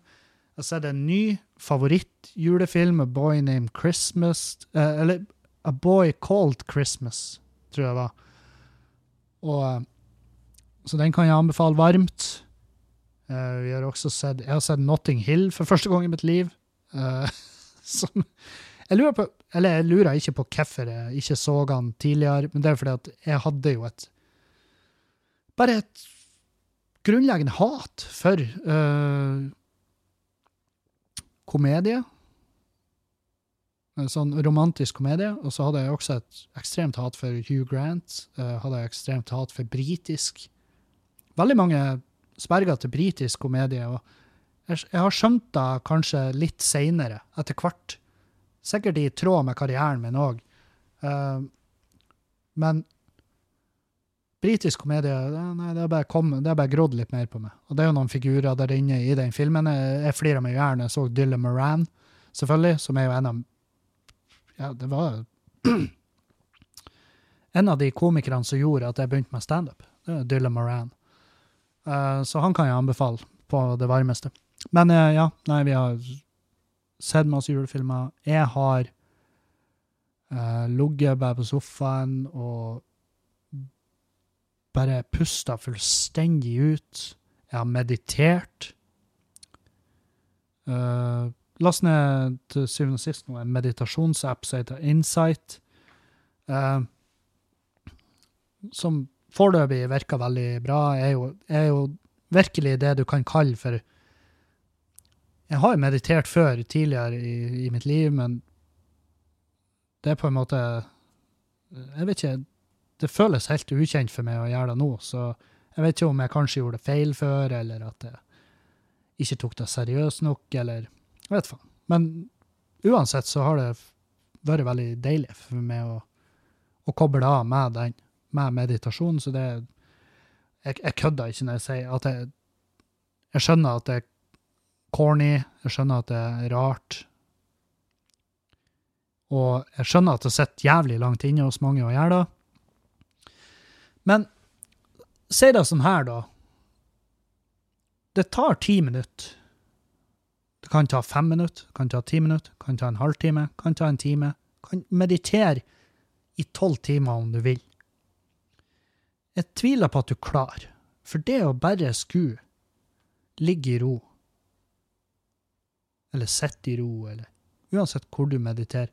Jeg har sett en ny favorittjulefilm, A Boy Named Christmas. Eh, eller A Boy Called Christmas, tror jeg det var. Og, eh, så den kan jeg anbefale varmt. Uh, vi har også sett, jeg har sett Notting Hill for første gang i mitt liv. Uh, som jeg lurer på, eller jeg lurer ikke på hvorfor jeg ikke så han tidligere, men det er fordi at jeg hadde jo et Bare et grunnleggende hat for eh, komedie. En sånn romantisk komedie. Og så hadde jeg også et ekstremt hat for Hugh Grant. eh, hadde jeg ekstremt hat for britisk. Veldig mange sperger til britisk komedie. og jeg, har skjønt det kanskje litt seinere, etter hvert. Sikkert i tråd med karrieren min òg. men britisk komedie nei, det har bare, kom- det bare grodd litt mer på meg. Og det er jo noen figurer der inne i den filmen. Jeg, flira meg i hjel når jeg så Dylan Moran, selvfølgelig, som er jo en av Ja, det var en av de komikerne som gjorde at jeg begynte med standup. Dylan Moran. Uh, så han kan jeg anbefale på det varmeste. Men uh, ja, nei, vi har sett masse julefilmer. Jeg har uh, ligget bare på sofaen og bare pusta fullstendig ut. Jeg har meditert. Uh, Last ned til syvende og sist nå meditasjonsapp som heter Insight. uh, som foreløpig virker veldig bra. Er jo, er jo virkelig det du kan kalle for Jeg har meditert før, tidligere i, i mitt liv, men det er på en måte Jeg vet ikke. Det føles helt ukjent for meg å gjøre det nå, så jeg vet ikke om jeg kanskje gjorde det feil før, eller at jeg ikke tok det seriøst nok, eller jeg vet faen. Men uansett så har det vært veldig deilig for meg å, å koble av med den, med meditasjon, så det Jeg, jeg kødder ikke når jeg sier at jeg Jeg skjønner at det er corny, jeg skjønner at det er rart. Og jeg skjønner at det sitter jævlig langt inne hos mange å gjøre det. Men si det sånn her, da. Det tar ti minutter. Det kan ta fem minutter, kan ta ti minutter, kan ta en halvtime, kan ta en time. Kan meditere i tolv timer om du vil. Jeg tviler på at du klarer, for det å bare skue, ligge i ro, eller sitte i ro, eller uansett hvor du mediterer,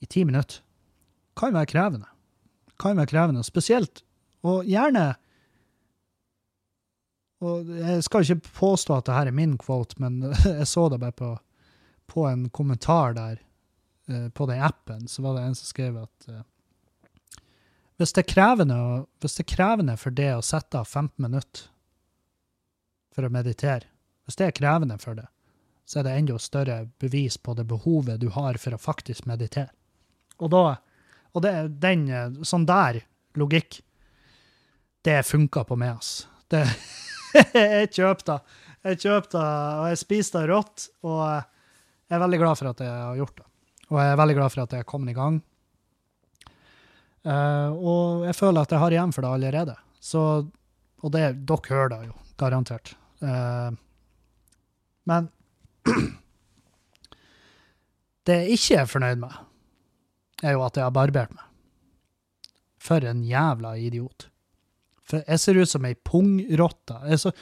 i ti minutter, kan være krevende. Kan være krevende, spesielt, og gjerne og Jeg skal ikke påstå at det her er min quote, men jeg så det bare på, på en kommentar der, eh, på den appen, så var det en som skrev at eh, hvis det, er krevende, hvis det er krevende for det å sette av 15 minutter for å meditere, hvis det er krevende for det, så er det enda større bevis på det behovet du har for å faktisk meditere. Og da, og det, den, sånn der logikk, det funka på meg, ass. Det, jeg kjøper det. Jeg kjøper det, og jeg spiser det rått, og jeg er veldig glad for at jeg har gjort det. Og jeg er veldig glad for at jeg er kommet i gang. Uh, og jeg føler at jeg har igjen for det allerede. Så, og det, dere hører det jo, garantert. Uh, men det jeg ikke er fornøyd med, er jo at jeg har barbert meg. For en jævla idiot. For jeg ser ut som ei pungrotte. Så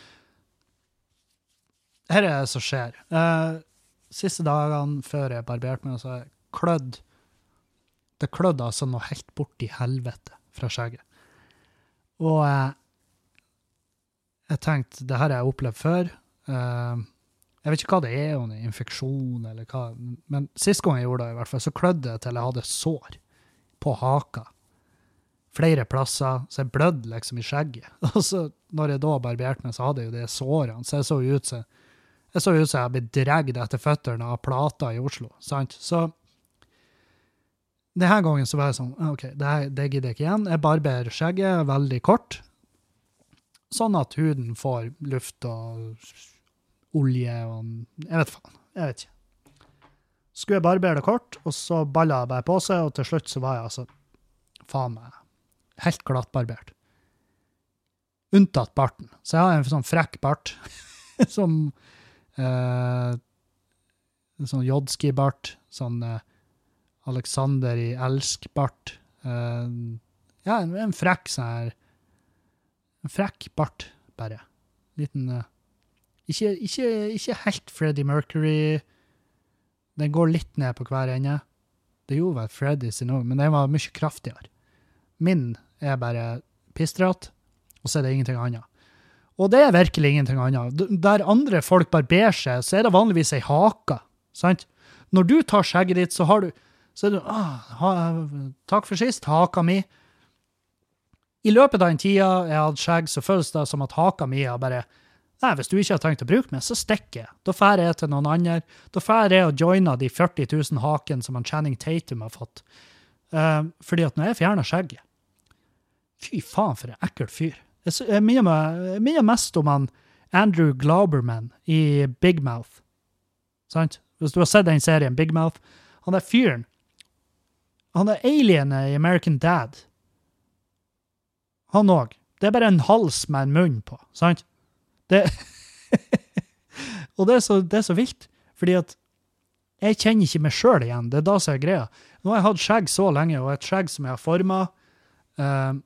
Her er det som skjer. Uh, siste dagene før jeg barberte meg, så har jeg klødd Det klødde altså noe helt borti helvete fra skjegget. Og uh, jeg tenkte det her har jeg opplevd før. Eh, jeg vet ikke hva det er, om det er infeksjon eller hva, men sist gang jeg gjorde det, i hvert fall, så klødde det til jeg hadde sår på haka flere plasser, så jeg blødde liksom i skjegget. Og så når jeg da barberte meg, så hadde jeg jo de sårene, så jeg så ut som Jeg så ut som jeg ble dratt etter føttene av plata i Oslo. sant? Så denne gangen så var jeg sånn OK, det, det gidder jeg ikke igjen. Jeg barberer skjegget veldig kort, sånn at huden får luft og olje og Jeg vet faen. Jeg vet ikke. Skulle jeg barbere det kort, og så balla jeg bare på seg, og til slutt så var jeg altså faen meg helt glattbarbert. Unntatt barten. Så jeg har en sånn frekk bart som eh, Sånn jodski-bart. Sånn eh, Alexander i elsk-bart. Eh, ja, en, en frekk sånn her En frekk bart, bare. Liten eh, ikke, ikke, ikke helt Freddie Mercury. Den går litt ned på hver ende. Det gjorde vel Freddy sin òg, men den var mye kraftigere. Min er bare pissdratt, og så er det ingenting annet. Og det er virkelig ingenting annet. Der andre folk barberer seg, så er det vanligvis ei hake. sant? Når du tar skjegget ditt, så har du så er det, ah, ha, Takk for sist, haka mi. I løpet av den tida jeg hadde skjegg, så føles det som at haka mi har bare Nei, hvis du ikke har tenkt å bruke meg, så stikker jeg. Da drar jeg til noen andre. Da drar jeg og joiner de 40 000 hakene som han Channing Tatum har fått. Uh, fordi at når jeg fjerner skjegget Fy faen, for en ekkel fyr. Jeg minner mest om han Andrew Glauberman i Big Mouth. Sant? Hvis du har sett den serien, Big Mouth. Han er fyren Han er alienet i American Dad. Han òg. Det er bare en hals med en munn på, sant? Det Og det er, så, det er så vilt, fordi at jeg kjenner ikke meg sjøl igjen. Det er da som er greia. Nå har jeg hatt skjegg så lenge, og et skjegg som jeg har forma. Uh,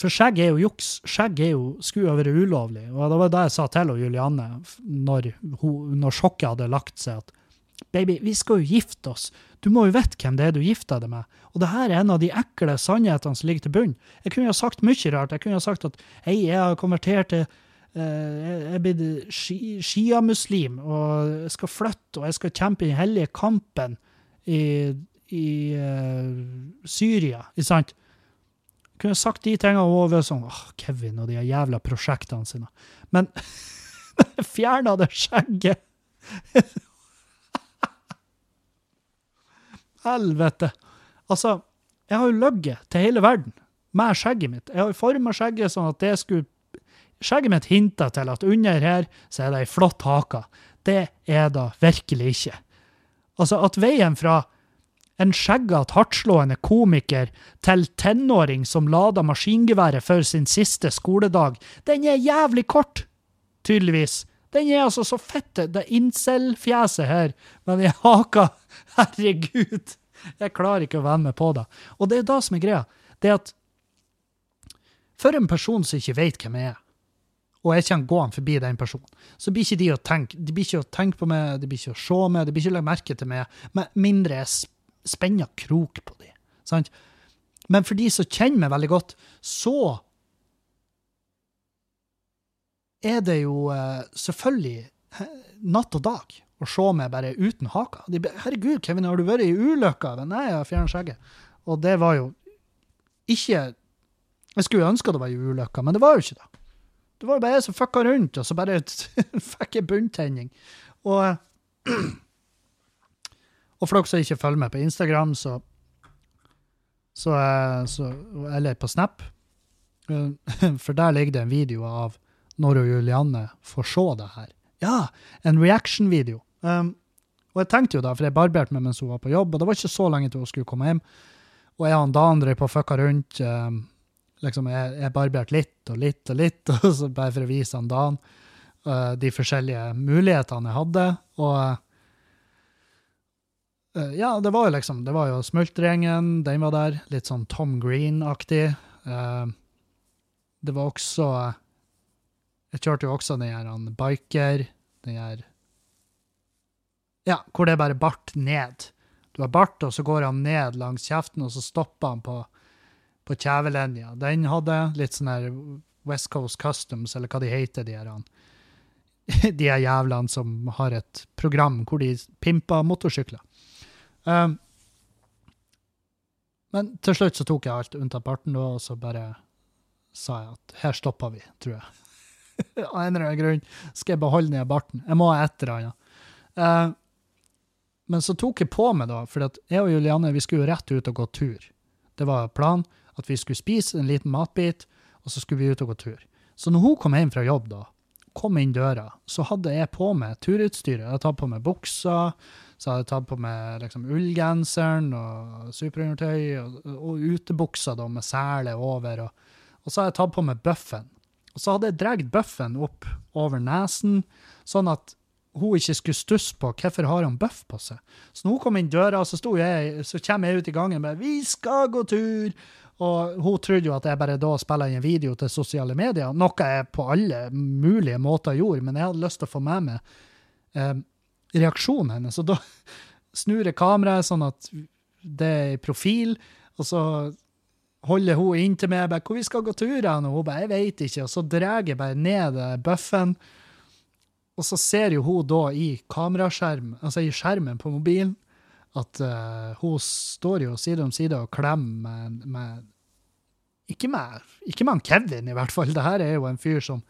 for skjegg er jo juks. Skjegg er jo, skulle jo vært ulovlig. Og det var det jeg sa til Julianne når, når sjokket hadde lagt seg, at baby, vi skal jo gifte oss. Du må jo vite hvem det er du gifter deg med. Og det her er en av de ekle sannhetene som ligger til bunn. Jeg kunne jo sagt mye rart. Jeg kunne jo sagt at hei, jeg har konvertert til uh, Jeg er blitt sjiamuslim, og jeg skal flytte, og jeg skal kjempe den hellige kampen i, i uh, Syria, ikke sant? Jeg kunne sagt de tingene og sånn åh, Kevin og de jævla prosjektene sine. Men jeg fjerna det skjegget! Helvete. Altså, jeg har jo løyet til hele verden med skjegget mitt. Jeg har jo forma skjegget sånn at det skulle Skjegget mitt hinta til at under her så er det ei flott hake. Det er det virkelig ikke. Altså, at veien fra en skjeggete, hardtslående komiker til tenåring som lader maskingeværet for sin siste skoledag, den er jævlig kort, tydeligvis. Den er altså så fette, det er incel-fjeset her, men jeg haka, herregud, jeg klarer ikke å være med på det. Og det er da som er greia, det er at for en person som ikke vet hvem jeg er, og jeg kommer gående forbi den personen, så blir ikke de å tenke, de blir ikke å tenke på meg, de blir ikke å se meg, de blir ikke å legge merke til meg, med mindre jeg spenner krok på dem. Sant? Men for de som kjenner meg veldig godt, så er det jo uh, selvfølgelig natt og dag å se meg bare uten haka. De, 'Herregud, Kevin, har du vært i ulykka?' Nei, jeg har fjernet skjegget. Og det var jo ikke Jeg skulle ønske det var i ulykka, men det var jo ikke det. Det var jo bare jeg som fucka rundt, og så bare fikk jeg bunntenning. Og og for dere som ikke følger med på Instagram, så, så, eh, så Eller på Snap. Eh, for der ligger det en video av når og Julianne får se det her. Ja, en reaction-video. Um, og jeg tenkte jo da, for jeg barberte meg mens hun var på jobb, og det var ikke så lenge til hun skulle komme hjem. Og jeg og Dan drev på og fucka rundt. Um, liksom, jeg, jeg barberte litt og litt og litt, og så bare for å vise han Dan uh, de forskjellige mulighetene jeg hadde. Og Uh, ja, det var jo liksom Det var jo Smultregjengen, den var der. Litt sånn Tom Green-aktig. Uh, det var også Jeg kjørte jo også den her biker, den her Ja, hvor det er bare bart ned. Du har bart, og så går han ned langs kjeften, og så stopper han på, på kjevelinja. Den hadde litt sånn her West Coast Customs, eller hva de heter, de her de her jævlene som har et program hvor de pimper motorsykler. Um, men til slutt så tok jeg alt unntatt parten, og så bare sa jeg at her stoppa vi, tror jeg. Av en eller annen grunn skal jeg beholde den barten. Jeg må ha et eller annet. Uh, men så tok jeg på meg, da, for jeg og Julianne vi skulle jo rett ut og gå tur. Det var planen at vi skulle spise en liten matbit, og så skulle vi ut og gå tur. Så når hun kom hjem fra jobb, da, kom inn døra, så hadde jeg på meg turutstyret. Jeg hadde tatt på meg buksa, så hadde jeg tatt på meg liksom, ullgenseren og superundertøy, og, og utebuksa da, med sele over. Og, og, så hadde jeg tatt på meg bøffen. Og så hadde jeg dratt bøffen opp over nesen, sånn at hun ikke skulle stusse på hvorfor har han bøff på seg. Så når hun kom inn døra, så, jeg, så kommer jeg ut i gangen med 'Vi skal gå tur!' Og hun trodde jo at jeg bare da spiller en video til sosiale medier, noe jeg på alle mulige måter gjorde, men jeg hadde lyst til å få med meg eh, reaksjonen hennes. Og da snur jeg kameraet sånn at det er i profil, og så holder hun inntil meg bare 'Hvor vi skal gå tur hen?' Og hun bare 'Jeg veit ikke'. Og så drar jeg bare ned bøffen og så ser jo hun da i kameraskjerm, altså i skjermen på mobilen, at uh, hun står jo side om side og klemmer med, med ikke, med ikke med Kevin, i hvert fall. Det her er jo en fyr som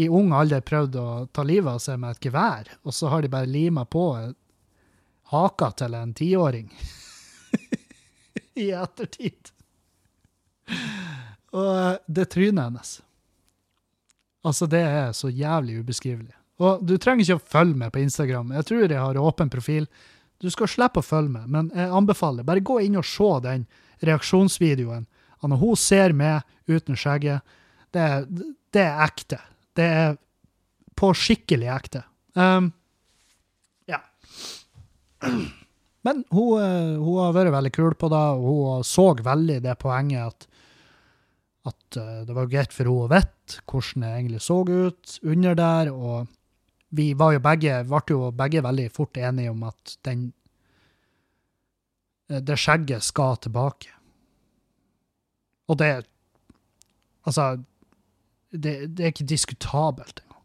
i ung alder prøvde å ta livet av seg med et gevær, og så har de bare lima på haka til en tiåring i ettertid. Og eh, det trynet hennes Altså, det er så jævlig ubeskrivelig. Og du trenger ikke å følge med på Instagram. Jeg tror jeg har åpen profil. Du skal slippe å følge med, men jeg anbefaler bare gå inn og se den reaksjonsvideoen. Når hun ser meg uten skjegget, det, det, er ekte. Det er på skikkelig ekte. Um, ja. Men hun, eh, hun, har vært veldig kul på det, og hun så veldig det poenget at, at eh, det var greit for henne å vite hvordan det egentlig så ut under der. og vi var jo begge, ble jo begge veldig fort enige om at den eh, det skjegget skal tilbake. Og det Altså, det, det er ikke diskutabelt engang.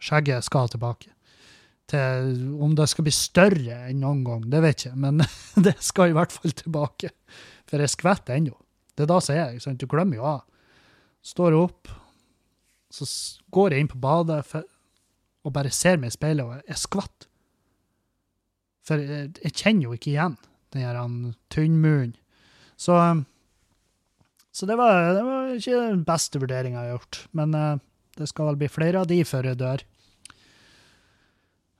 Skjegget skal tilbake. Til, om det skal bli større enn noen gang, det vet jeg men det skal i hvert fall tilbake. For jeg skvetter ennå. Det er da som er. Du glemmer jo av. Står opp, så går jeg inn på badet, og bare ser meg i speilet og er skvatt. For jeg, jeg kjenner jo ikke igjen den her tynnmunnen. Så, så det, var, det, var, ikke den beste vurderinga jeg har gjort. Men uh, det skal vel bli flere av de før jeg dør.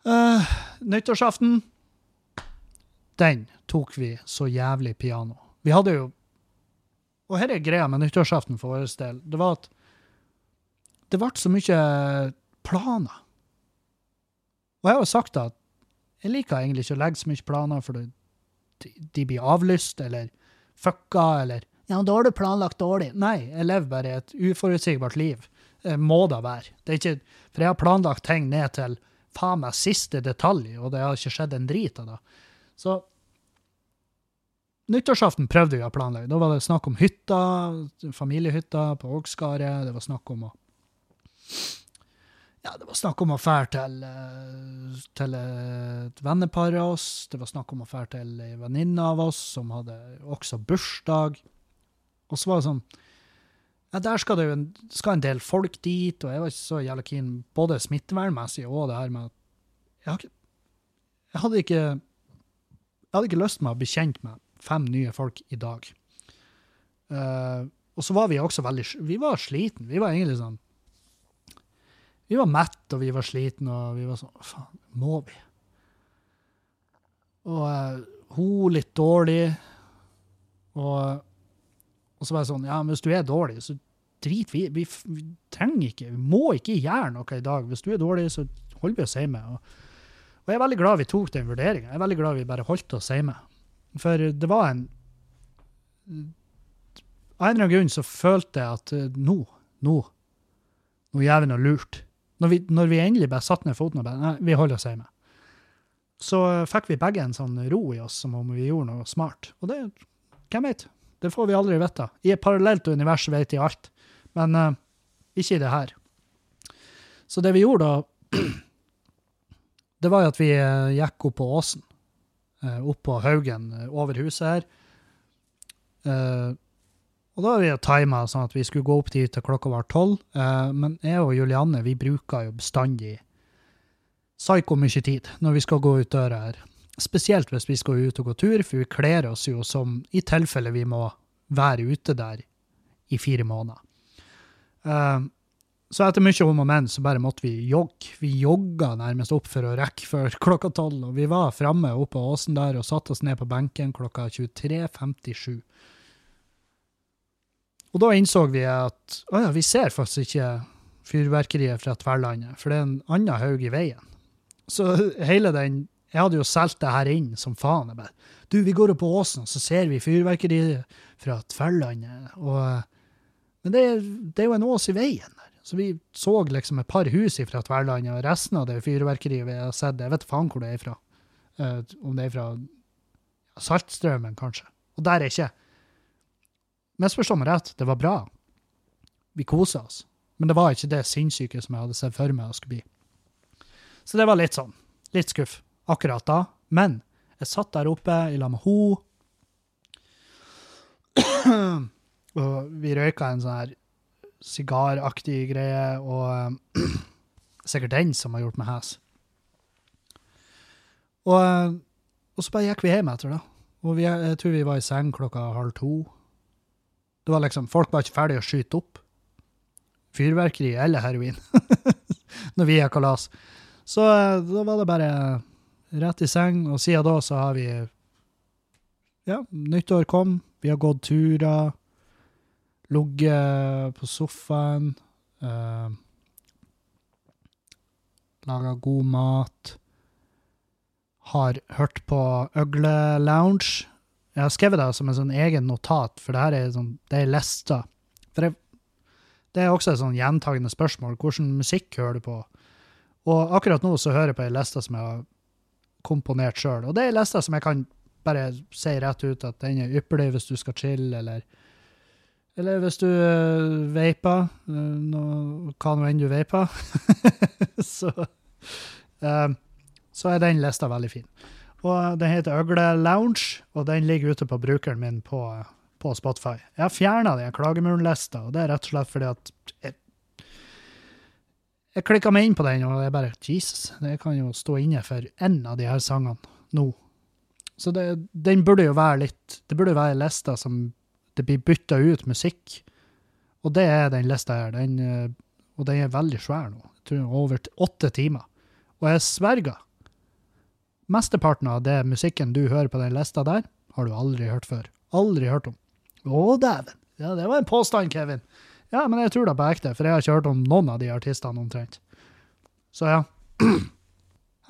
Uh, nyttårsaften, den tok vi så jævlig piano. Vi hadde jo Og her er greia med nyttårsaften for vår del. Det var at det ble så mye planer. Og jeg har jo sagt at jeg liker egentlig ikke å legge så mye planer, for de blir avlyst eller fucka eller Ja, da har du planlagt dårlig. Nei, jeg lever bare et uforutsigbart liv. Det må da være. Det er ikke, for jeg har planlagt ting ned til faen meg siste detalj, og det har ikke skjedd en drit av det. Så nyttårsaften prøvde vi å planlegge. Da var det snakk om hytta, familiehytta på Ågskaret. Det var snakk om å ja, det var snakk om å fære til, eh, til et vennepar av oss. Det var snakk om å fære til ei venninne av oss som hadde også bursdag. Og så var det sånn ja, Der skal det jo en, skal en del folk dit, og jeg var ikke så jævla keen både smittevernmessig og det her med at jeg, jeg, hadde ikke Jeg hadde ikke lyst til å bli kjent med fem nye folk i dag. Uh, og så var vi også veldig Vi var sliten. Vi var egentlig sånn vi var mett, og vi var sliten, og vi var sånn Faen, må vi? Og uh, hun litt dårlig. Og, og, så var jeg sånn Ja, men hvis du er dårlig, så drit vi, vi, vi trenger ikke Vi må ikke gjøre noe i dag. Hvis du er dårlig, så holder vi oss hjemme. Og, og jeg er veldig glad vi tok den vurderinga. Jeg er veldig glad vi bare holdt oss hjemme. For det var en Av en eller annen grunn så følte jeg at uh, nå, nå, nå gjør vi noe lurt. Når vi, når vi endelig bare satte ned foten og bare nei, vi holder oss hjemme, så fikk vi begge en sånn ro i oss som om vi gjorde noe smart. Og det, hvem vet? Det får vi aldri vite. I et parallelt univers vet de alt, men uh, ikke i det her. Så det vi gjorde da, det var jo at vi gikk opp på åsen. Uh, opp på haugen over huset her. Og da har vi tima sånn at vi skulle gå opp dit til klokka var tolv. Eh, men jeg og Julianne vi bruker jo bestandig psyko mye tid når vi skal gå ut døra her. Spesielt hvis vi skal ut og gå tur, for vi kler oss jo som i tilfelle vi må være ute der i fire måneder. Uh, så etter mye om og men så bare måtte vi jogge. Vi jogga nærmest opp for å rekke før klokka tolv. Og vi var framme oppe på åsen der og satte oss ned på benken klokka 23.57. Og da innså vi at å ja, vi ser faktisk ikke fyrverkeriet fra Tverlandet, for det er en annen haug i veien. Så hele den Jeg hadde jo solgt det her inn som faen. Jeg bare Du, vi går opp på åsen, og så ser vi fyrverkeriet fra Tverlandet. Og, men det, det er jo en ås i veien. Så vi så liksom et par hus fra Tverlandet, og resten av det fyrverkeriet vi har sett, jeg vet faen hvor det er fra. Uh, om det er fra Saltstraumen, kanskje. Og der er ikke Misforstå meg rett, det var bra. Vi kosa oss. Men det var ikke det sinnssyke som jeg hadde sett for meg det skulle bli. Så det var litt sånn. Litt skuff akkurat da. Men jeg satt der oppe i lag med henne. og vi røyka en sånn her sigaraktig greie, og uh, sikkert den som har gjort meg hes. Og, uh, og, så bare gikk vi hjem etter det. Og vi, jeg tror vi var i seng klokka halv to. Det var liksom, Folk var ikke ferdige å skyte opp. Fyrverkeri eller heroin når vi gikk kalas. Så uh, da var det bare rett i seng, og siden da så har vi Ja, nyttår kom, vi har gått turer. Ligget på sofaen. Eh, Laga god mat. Har hørt på Øgle Lounge. Jeg har skrevet det som en sånn egen notat, for det her er, sånn, det er lista. For jeg, det er også et sånn gjentagende spørsmål. Hvordan musikk hører du på? Og akkurat nå så hører jeg på ei liste som jeg har komponert sjøl. Og det er ei liste som jeg kan bare si rett ut at den er ypperlig hvis du skal chille, eller eller hvis du uh, vaper, uh, hva nå enn du vaper, så, uh, så er den lista veldig fin. Og Den heter Øgle Lounge, og den ligger ute på brukeren min på, på Spotify. Jeg har fjerna den klagemuren-lista, og det er rett og slett fordi at jeg, jeg klikka meg inn på den, og jeg bare Jesus, det kan jo stå inne for én av de her sangene nå. Så det, den burde jo være litt Det burde jo være lista som det blir bytta ut musikk. Og det er den lista her. Den, eh, og den er veldig svær nå. Jeg tror over åtte timer. Og jeg sverger. Mesteparten av det musikken du hører på den lista der, har du aldri hørt før. Aldri hørt om. Å, dæven! Ja, det var en påstand, Kevin. Ja, men jeg tror det på ekte, for jeg har ikke hørt om noen av de artistene omtrent. Så ja.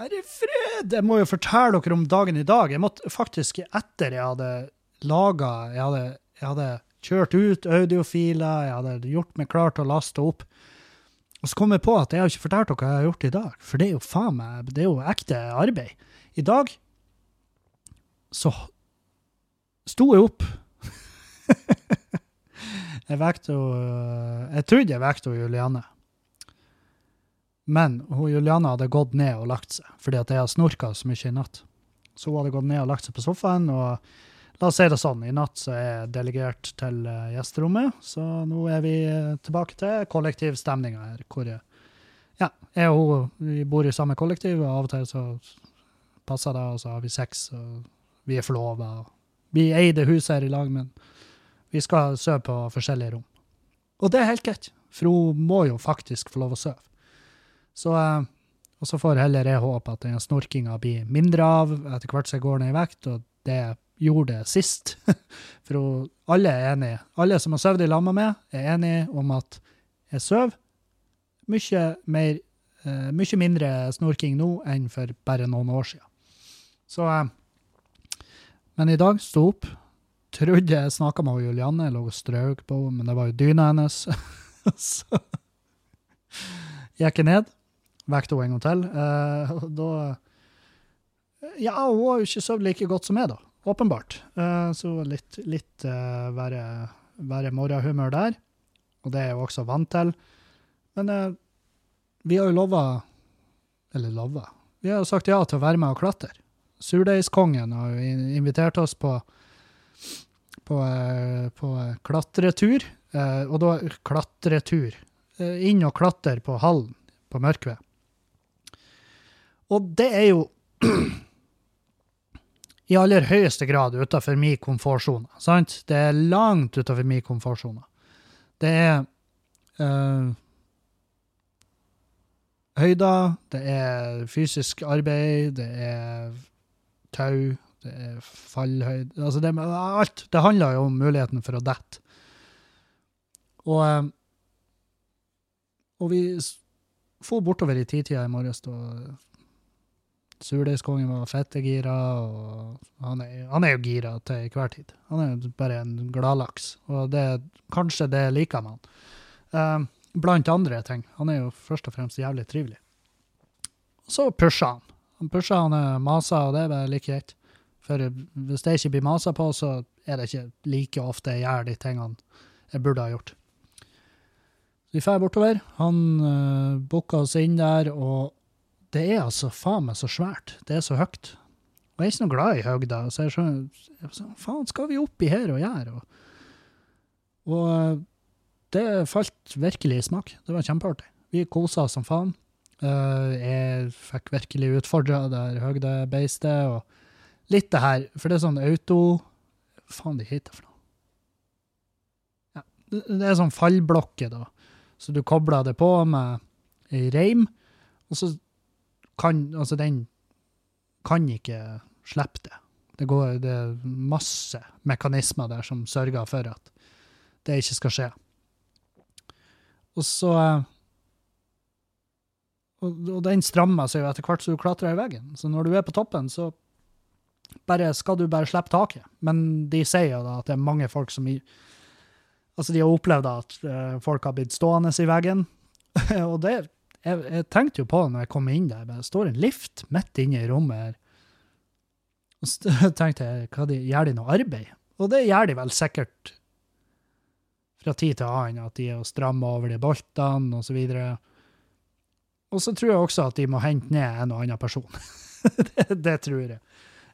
Herre fred! Jeg må jo fortelle dere om dagen i dag. Jeg måtte faktisk, etter jeg hadde laga Jeg hadde jeg hadde kjørt ut audiofiler, jeg hadde gjort meg klar til å laste opp. Og så kom jeg på at jeg har ikke fortalt dere hva jeg har gjort i dag, for det er jo faen meg, det er jo ekte arbeid. I dag så sto jeg opp. jeg vekte Jeg trodde jeg vekte Juliane. Men hun Juliane hadde gått ned og lagt seg, fordi at jeg har snorka så mye i natt. Så hun hadde gått ned og lagt seg på sofaen, og La oss det sånn, i natt så er jeg delegert til uh, gjesterommet, så nå er vi uh, tilbake til kollektivstemninga her, hvor jeg, ja, jeg og hun vi bor i samme kollektiv, og av og til så passer det, og så har vi sex, og vi er forlova. Vi eier det huset her i lag, men vi skal sove på forskjellige rom. Og det er helt greit, for hun må jo faktisk få lov å sove. Så, uh, og så får heller jeg håpe at den snorkinga blir mindre av etter hvert som jeg går ned i vekt, og det gjorde det sist. For alle er enige. Alle som har sovet i lag med meg, er enige om at jeg sover mye, mer, uh, mye mindre snorking nå enn for bare noen år siden. Så uh, Men i dag sto opp. Trodde jeg snakka med Julianne, lå og strøk på henne, men det var jo dyna hennes. så gikk jeg ned, vekket henne en gang til. Uh, og da Ja, hun har jo ikke sovet like godt som meg, da åpenbart. Uh, så litt, litt uh, være, være morgenhumør der. Og det er jeg jo også vant til. Men uh, vi har jo lova Eller lova Vi har jo sagt ja til å være med og klatre. Surdeigskongen har jo invitert oss på, på på, eh, klatretur. Eh, og da klatretur. Eh, inn og klatre på hallen på Mørkved. Og det er jo i aller høyeste grad utafor min komfortsone. Sant? Det er langt utafor min komfortsone. Det er uh, høyder, det er fysisk arbeid, det er tau, det er fallhøyde Altså, det er alt. Det handler jo om muligheten for å dette. Og, uh, og vi for bortover i titida i morges, da Surdeigskongen var fettegira, og han er, han er jo gira til hver tid. Han er jo bare en gladlaks, og det, kanskje det liker man. Uh, blant andre ting. Han er jo først og fremst jævlig trivelig. Så pusher han. Han pusher, han er masa, og det er bare like greit. For hvis det ikke blir masa på, så er det ikke like ofte jeg gjør de tingene jeg burde ha gjort. Vi drar bortover. Han uh, booka oss inn der, og det er altså faen meg så svært. Det er så høyt. Og jeg er ikke noe glad i høgda. Så jeg skjønner Faen, skal vi oppi her og gjøre? Og, og eh, det falt virkelig i smak. Det var kjempeartig. Vi kosa oss som faen. Uh, jeg fikk virkelig utfordra det her høgdebeistet og litt det her, for det er sånn auto faen de heter for noe? Ja, det er sånn fallblokker, da. Så du kobler det på med ei reim, og så kan Altså, den kan ikke slippe det. Det, går, det er masse mekanismer der som sørger for at det ikke skal skje. Og så og, og den strammer seg jo etter hvert som du klatrer i veggen. Så når du er på toppen, så bare, skal du bare slippe taket. Men de sier jo da at det er mange folk som Altså, de har opplevd at uh, folk har blitt stående i veggen. og det jeg, jeg, tenkte jo på det når jeg kom inn der. men Det står en lift midt inne i rommet her. Og så tenkte jeg, hva de, gjør de noe arbeid? Og det gjør de vel sikkert fra tid til annen, at de er og strammer over de boltene og så. Og så tror jeg også at de må hente ned en og annen person. det, det, tror jeg.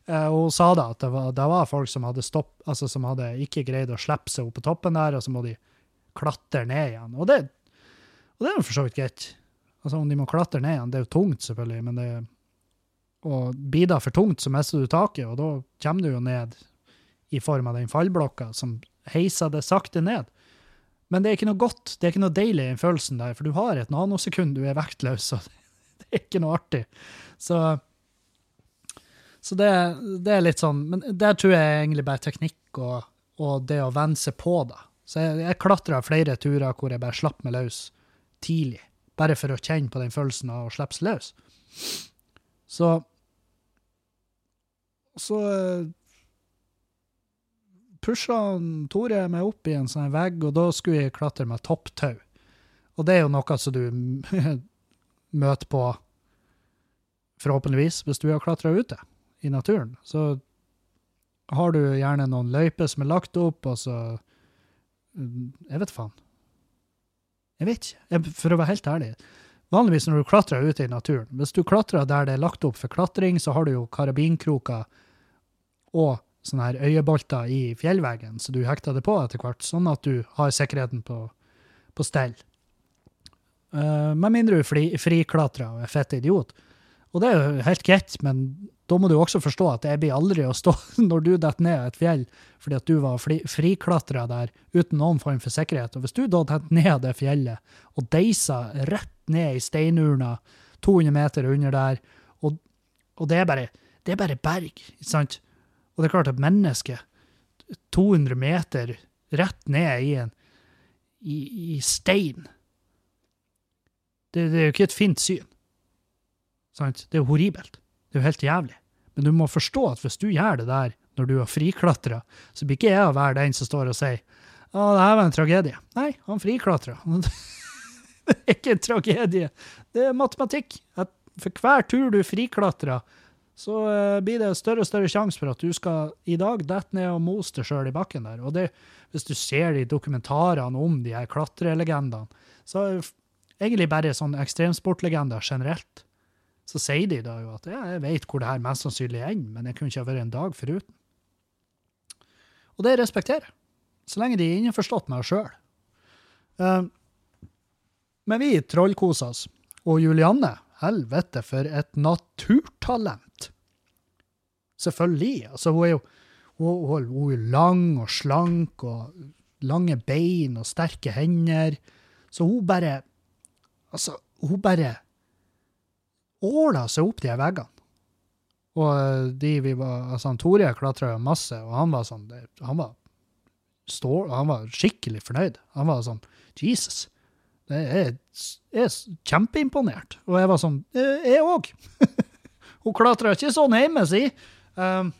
Eh, og hun sa da at det var, det var folk som hadde, stopp, altså som hadde ikke greid å slippe seg opp på toppen der, og så må de klatre ned igjen. Og det, og det er for så vidt greit. Altså Om de må klatre ned igjen, det er jo tungt, selvfølgelig, men det og blir det for tungt, så mister du taket, og da kommer du jo ned i form av den fallblokka som heiser det sakte ned. Men det er ikke noe godt, det er ikke noe deilig i den følelsen der, for du har et nanosekund du er vektløs, og det er ikke noe artig. Så, så det, det, er litt sånn Men der tror jeg egentlig bare teknikk og, og det å venne seg på det. Så jeg, jeg klatra flere turer hvor jeg bare slapp meg løs tidlig bare for å kjenne på den følelsen av å slippe løs. Så Så eh, pusha Tore meg opp i en sånn vegg, og da skulle jeg klatre med topptau. Og det er jo noe som du møter på, forhåpentligvis, hvis du har klatra ute i naturen. Så har du gjerne noen løyper som er lagt opp, og så Jeg vet faen. Jeg vet ikke, for å være helt ærlig. Vanligvis når du klatrer ute i naturen, hvis du klatrer der det er lagt opp for klatring, så har du jo karabinkroker og sånne her øyebolter i fjellveggen, så du hekter det på etter hvert, sånn at du har sikkerheten på, på stell. Uh, med mindre du friklatrer og er fett idiot. Og det er jo helt greit, men da må du også forstå at jeg blir aldri å stå når du detter ned et fjell fordi at du var friklatra der uten noen form for sikkerhet. Og hvis du da detter ned det fjellet og deiser rett ned i steinurna 200 meter under der, og, og det, er bare, det er bare berg, ikke sant? Og det er klart at mennesket 200 meter rett ned i en i, i stein det, det, er jo ikke et fint syn. Sant? Det er jo horribelt. Det er jo helt jævlig. Men du må forstå at hvis du gjør det der når du har friklatra, så blir ikke jeg å være den som står og sier å, det her var en tragedie. Nei, han friklatra. det er ikke en tragedie. Det er matematikk. At for hver tur du friklatrer, så uh, blir det større og større sjanse for at du skal i dag dette ned og mose deg sjøl i bakken der. Og det, hvis du ser de dokumentarene om de her klatrelegendene, så er det egentlig bare sånn ekstremsportlegender generelt så sier de da jo at ja, jeg vet hvor det her mest sannsynlig ender, men jeg kunne ikke ha vært en dag foruten. Og det respekterer jeg. Så lenge de er innforstått med det sjøl. Men vi trollkoser oss. Og Julianne, helvete for et naturtalent! Selvfølgelig. Altså, hun er jo hun, hun er lang og slank og lange bein og sterke hender. Så hun bare Altså, hun bare åla seg opp de veggene. Og eh, de vi var, altså Tore klatra jo masse, og han var sånn han var, stål, han var skikkelig fornøyd. Han var sånn Jesus. Jeg er, er kjempeimponert. Og jeg var sånn Jeg òg. Hun klatra ikke sånn hjemme, si. Um,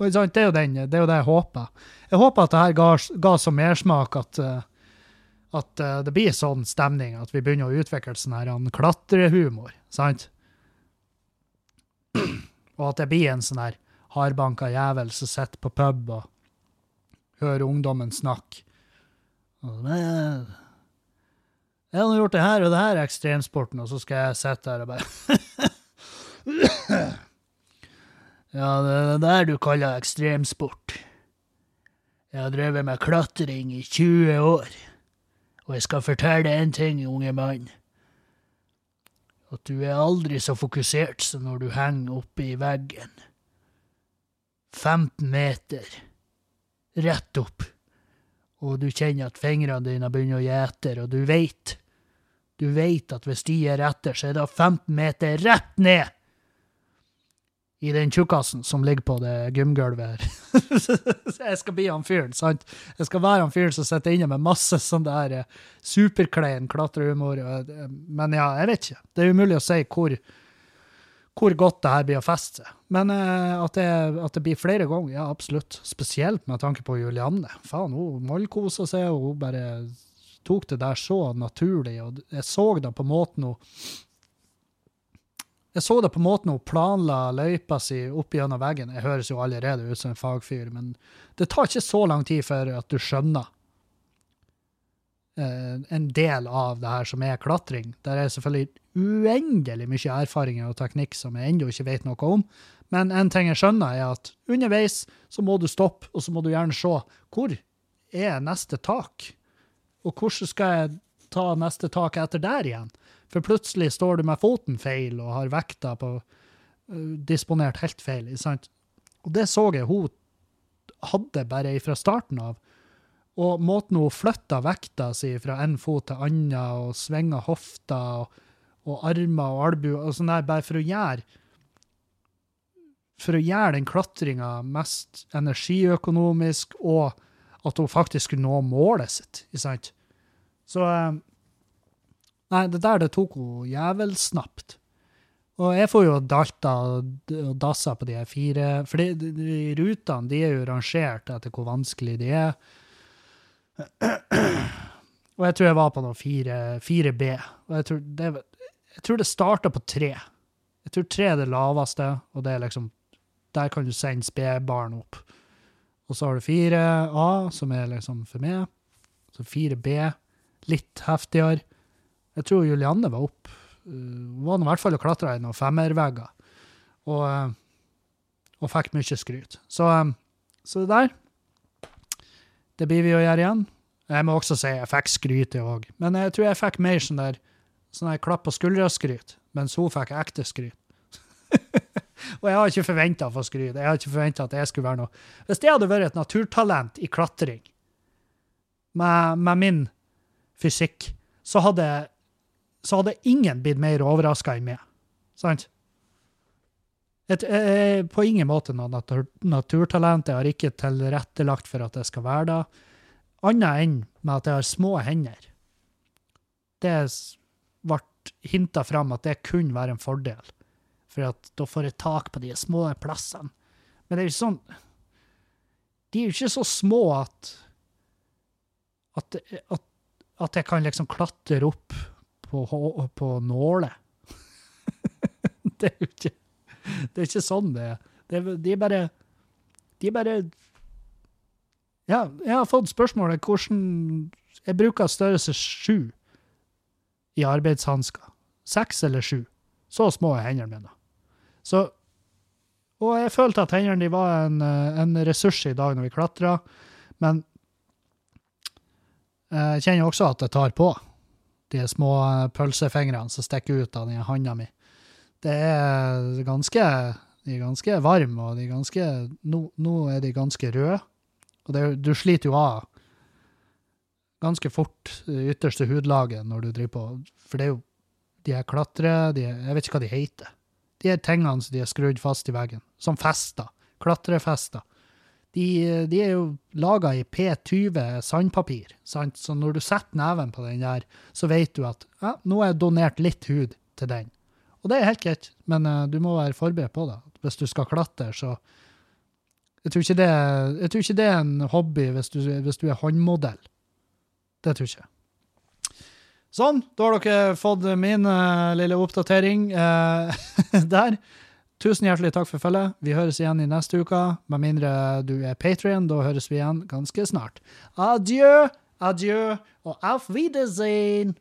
det, er jo den, det er jo det jeg håper. Jeg håper at det her ga, ga så mersmak at, uh, at uh, det blir sånn stemning at vi begynner å utvikle sånn her klatrehumor. Sant? Og at det blir en sånn her hardbanka jævel som sitter på pub og hører ungdommen snakke. Og, jeg har gjort det her og det her ekstremsporten, og så skal jeg sitte her og bare Ja, det er det der du kaller ekstremsport. Jeg har drevet med klatring i 20 år, og jeg skal fortelle en ting, unge mann. At du er aldri så fokusert som når du henger oppe i veggen. 15 meter. Rett opp og du kjenner at fingrene dine begynner å gjete, og du veit Du veit at hvis de er etter, så er det 15 meter rett ned i den tjukkasen som ligger på det gymgulvet jeg skal bli han fyren, sant? Jeg skal være han fyren som sitter inne med masse sånn der eh, superklein klatrehumor. Eh, men ja, jeg vet ikke. Det er umulig å si hvor hvor godt det her blir å feste seg. Men uh, at, det, at, det, blir flere ganger, ja, absolutt. Spesielt med tanke på Julianne. Faen, hun mollkosa seg, og hun bare tok det der så naturlig. Og jeg så da på måten hun jeg så det på måten hun planla løypa si opp gjennom veggen. Jeg høres jo allerede ut som en fagfyr, men det tar ikke så lang tid før at du skjønner uh, en del av det her som er klatring. Der er selvfølgelig uendelig mye erfaringer og teknikk som jeg ennå ikke vet noe om. Men en ting jeg skjønner, er at underveis så må du stoppe, og så må du gjerne se hvor er neste tak? Og hvordan skal jeg ta neste tak etter der igjen? For plutselig står du med foten feil og har vekta på uh, disponert helt feil. sant? Og det så jeg hun hadde bare fra starten av. Og måten hun flytta vekta si fra en fot til annen og svinga hofta og og armer og albuer og sånn der, bare for å gjøre for å gjøre den klatringa mest energiøkonomisk, og at hun faktisk skulle nå målet sitt. ikke sant? Så eh, Nei, det der det tok hun jævelsnapt. Og jeg får jo dalta og dassa på de fire For de, de, de, rutene de er jo rangert etter hvor vanskelig de er. Og jeg tror jeg var på noe 4B. Og jeg tror det, jeg tror det starta på tre. Jeg tror tre er det laveste, og det er liksom Der kan du sende spedbarn opp. Og så har du 4A, som er liksom for meg. Så 4B, litt heftigere. Jeg tror Julianne var opp. Hun var i hvert fall og klatra i noen femmervegger. Og, uh, og fikk mye skryt. Så, um, så det der Det blir vi å gjøre igjen. Jeg må også si jeg fikk skryt, jeg òg. Men jeg tror jeg fikk mer sånn der sånn klapp på skuldra-skryt, mens hun fikk ekte skryt. og jeg har ikke forventa å få skryt. Jeg har ikke at jeg skulle være noe Hvis det hadde vært et naturtalent i klatring, med, med min fysikk, så hadde, så hadde ingen blitt mer overraska enn meg. Sant? Et, eh, på ingen måte noe natur, naturtalent. Jeg har ikke tilrettelagt for at jeg skal være det. Annet enn med at jeg har små hender. Det ble hinta fram at det kunne være en fordel, for da får jeg tak på de små plassene. Men det er jo sånn De er jo ikke så små at at, at, at jeg kan liksom klatre opp på, på nåler. det er jo ikke Det er ikke sånn det er. De er bare De er bare Ja, jeg har fått spørsmålet hvordan Jeg bruker størrelse sju i arbeidshansker. Seks eller sju. Så små er hendene mine. Så Og jeg følte at hendene de var en, eh, en ressurs i dag når vi klatra, men jeg kjenner også at det tar på. De små eh, pølsefingrene som stikker ut av den handa mi. Det er ganske De er ganske varme, og de er ganske Nå, nå er de ganske røde. Og det, du sliter jo av ganske fort det ytterste hudlaget når du driver på For det er jo de her klatre... De, jeg vet ikke hva de heter. De er tingene som de er skrudd fast i veggen. Som fester. Klatrefester. De, de er jo laga i P20 sandpapir, sant? så når du setter neven på den der, så vet du at ja, nå er jeg donert litt hud til den. Og det er helt greit, men uh, du må være forberedt på det. Hvis du skal klatre, så jeg tror, det, jeg tror ikke det, er en hobby hvis du, hvis du er håndmodell. Det tror jeg ikke. Sånn, da har dere fått min uh, lille oppdatering uh, der. Tusen hjertelig takk for følget. Vi høres igjen i neste uke. Med mindre du er Patrion, da høres vi igjen ganske snart. Adjø, adjø og auf Wiedersehen!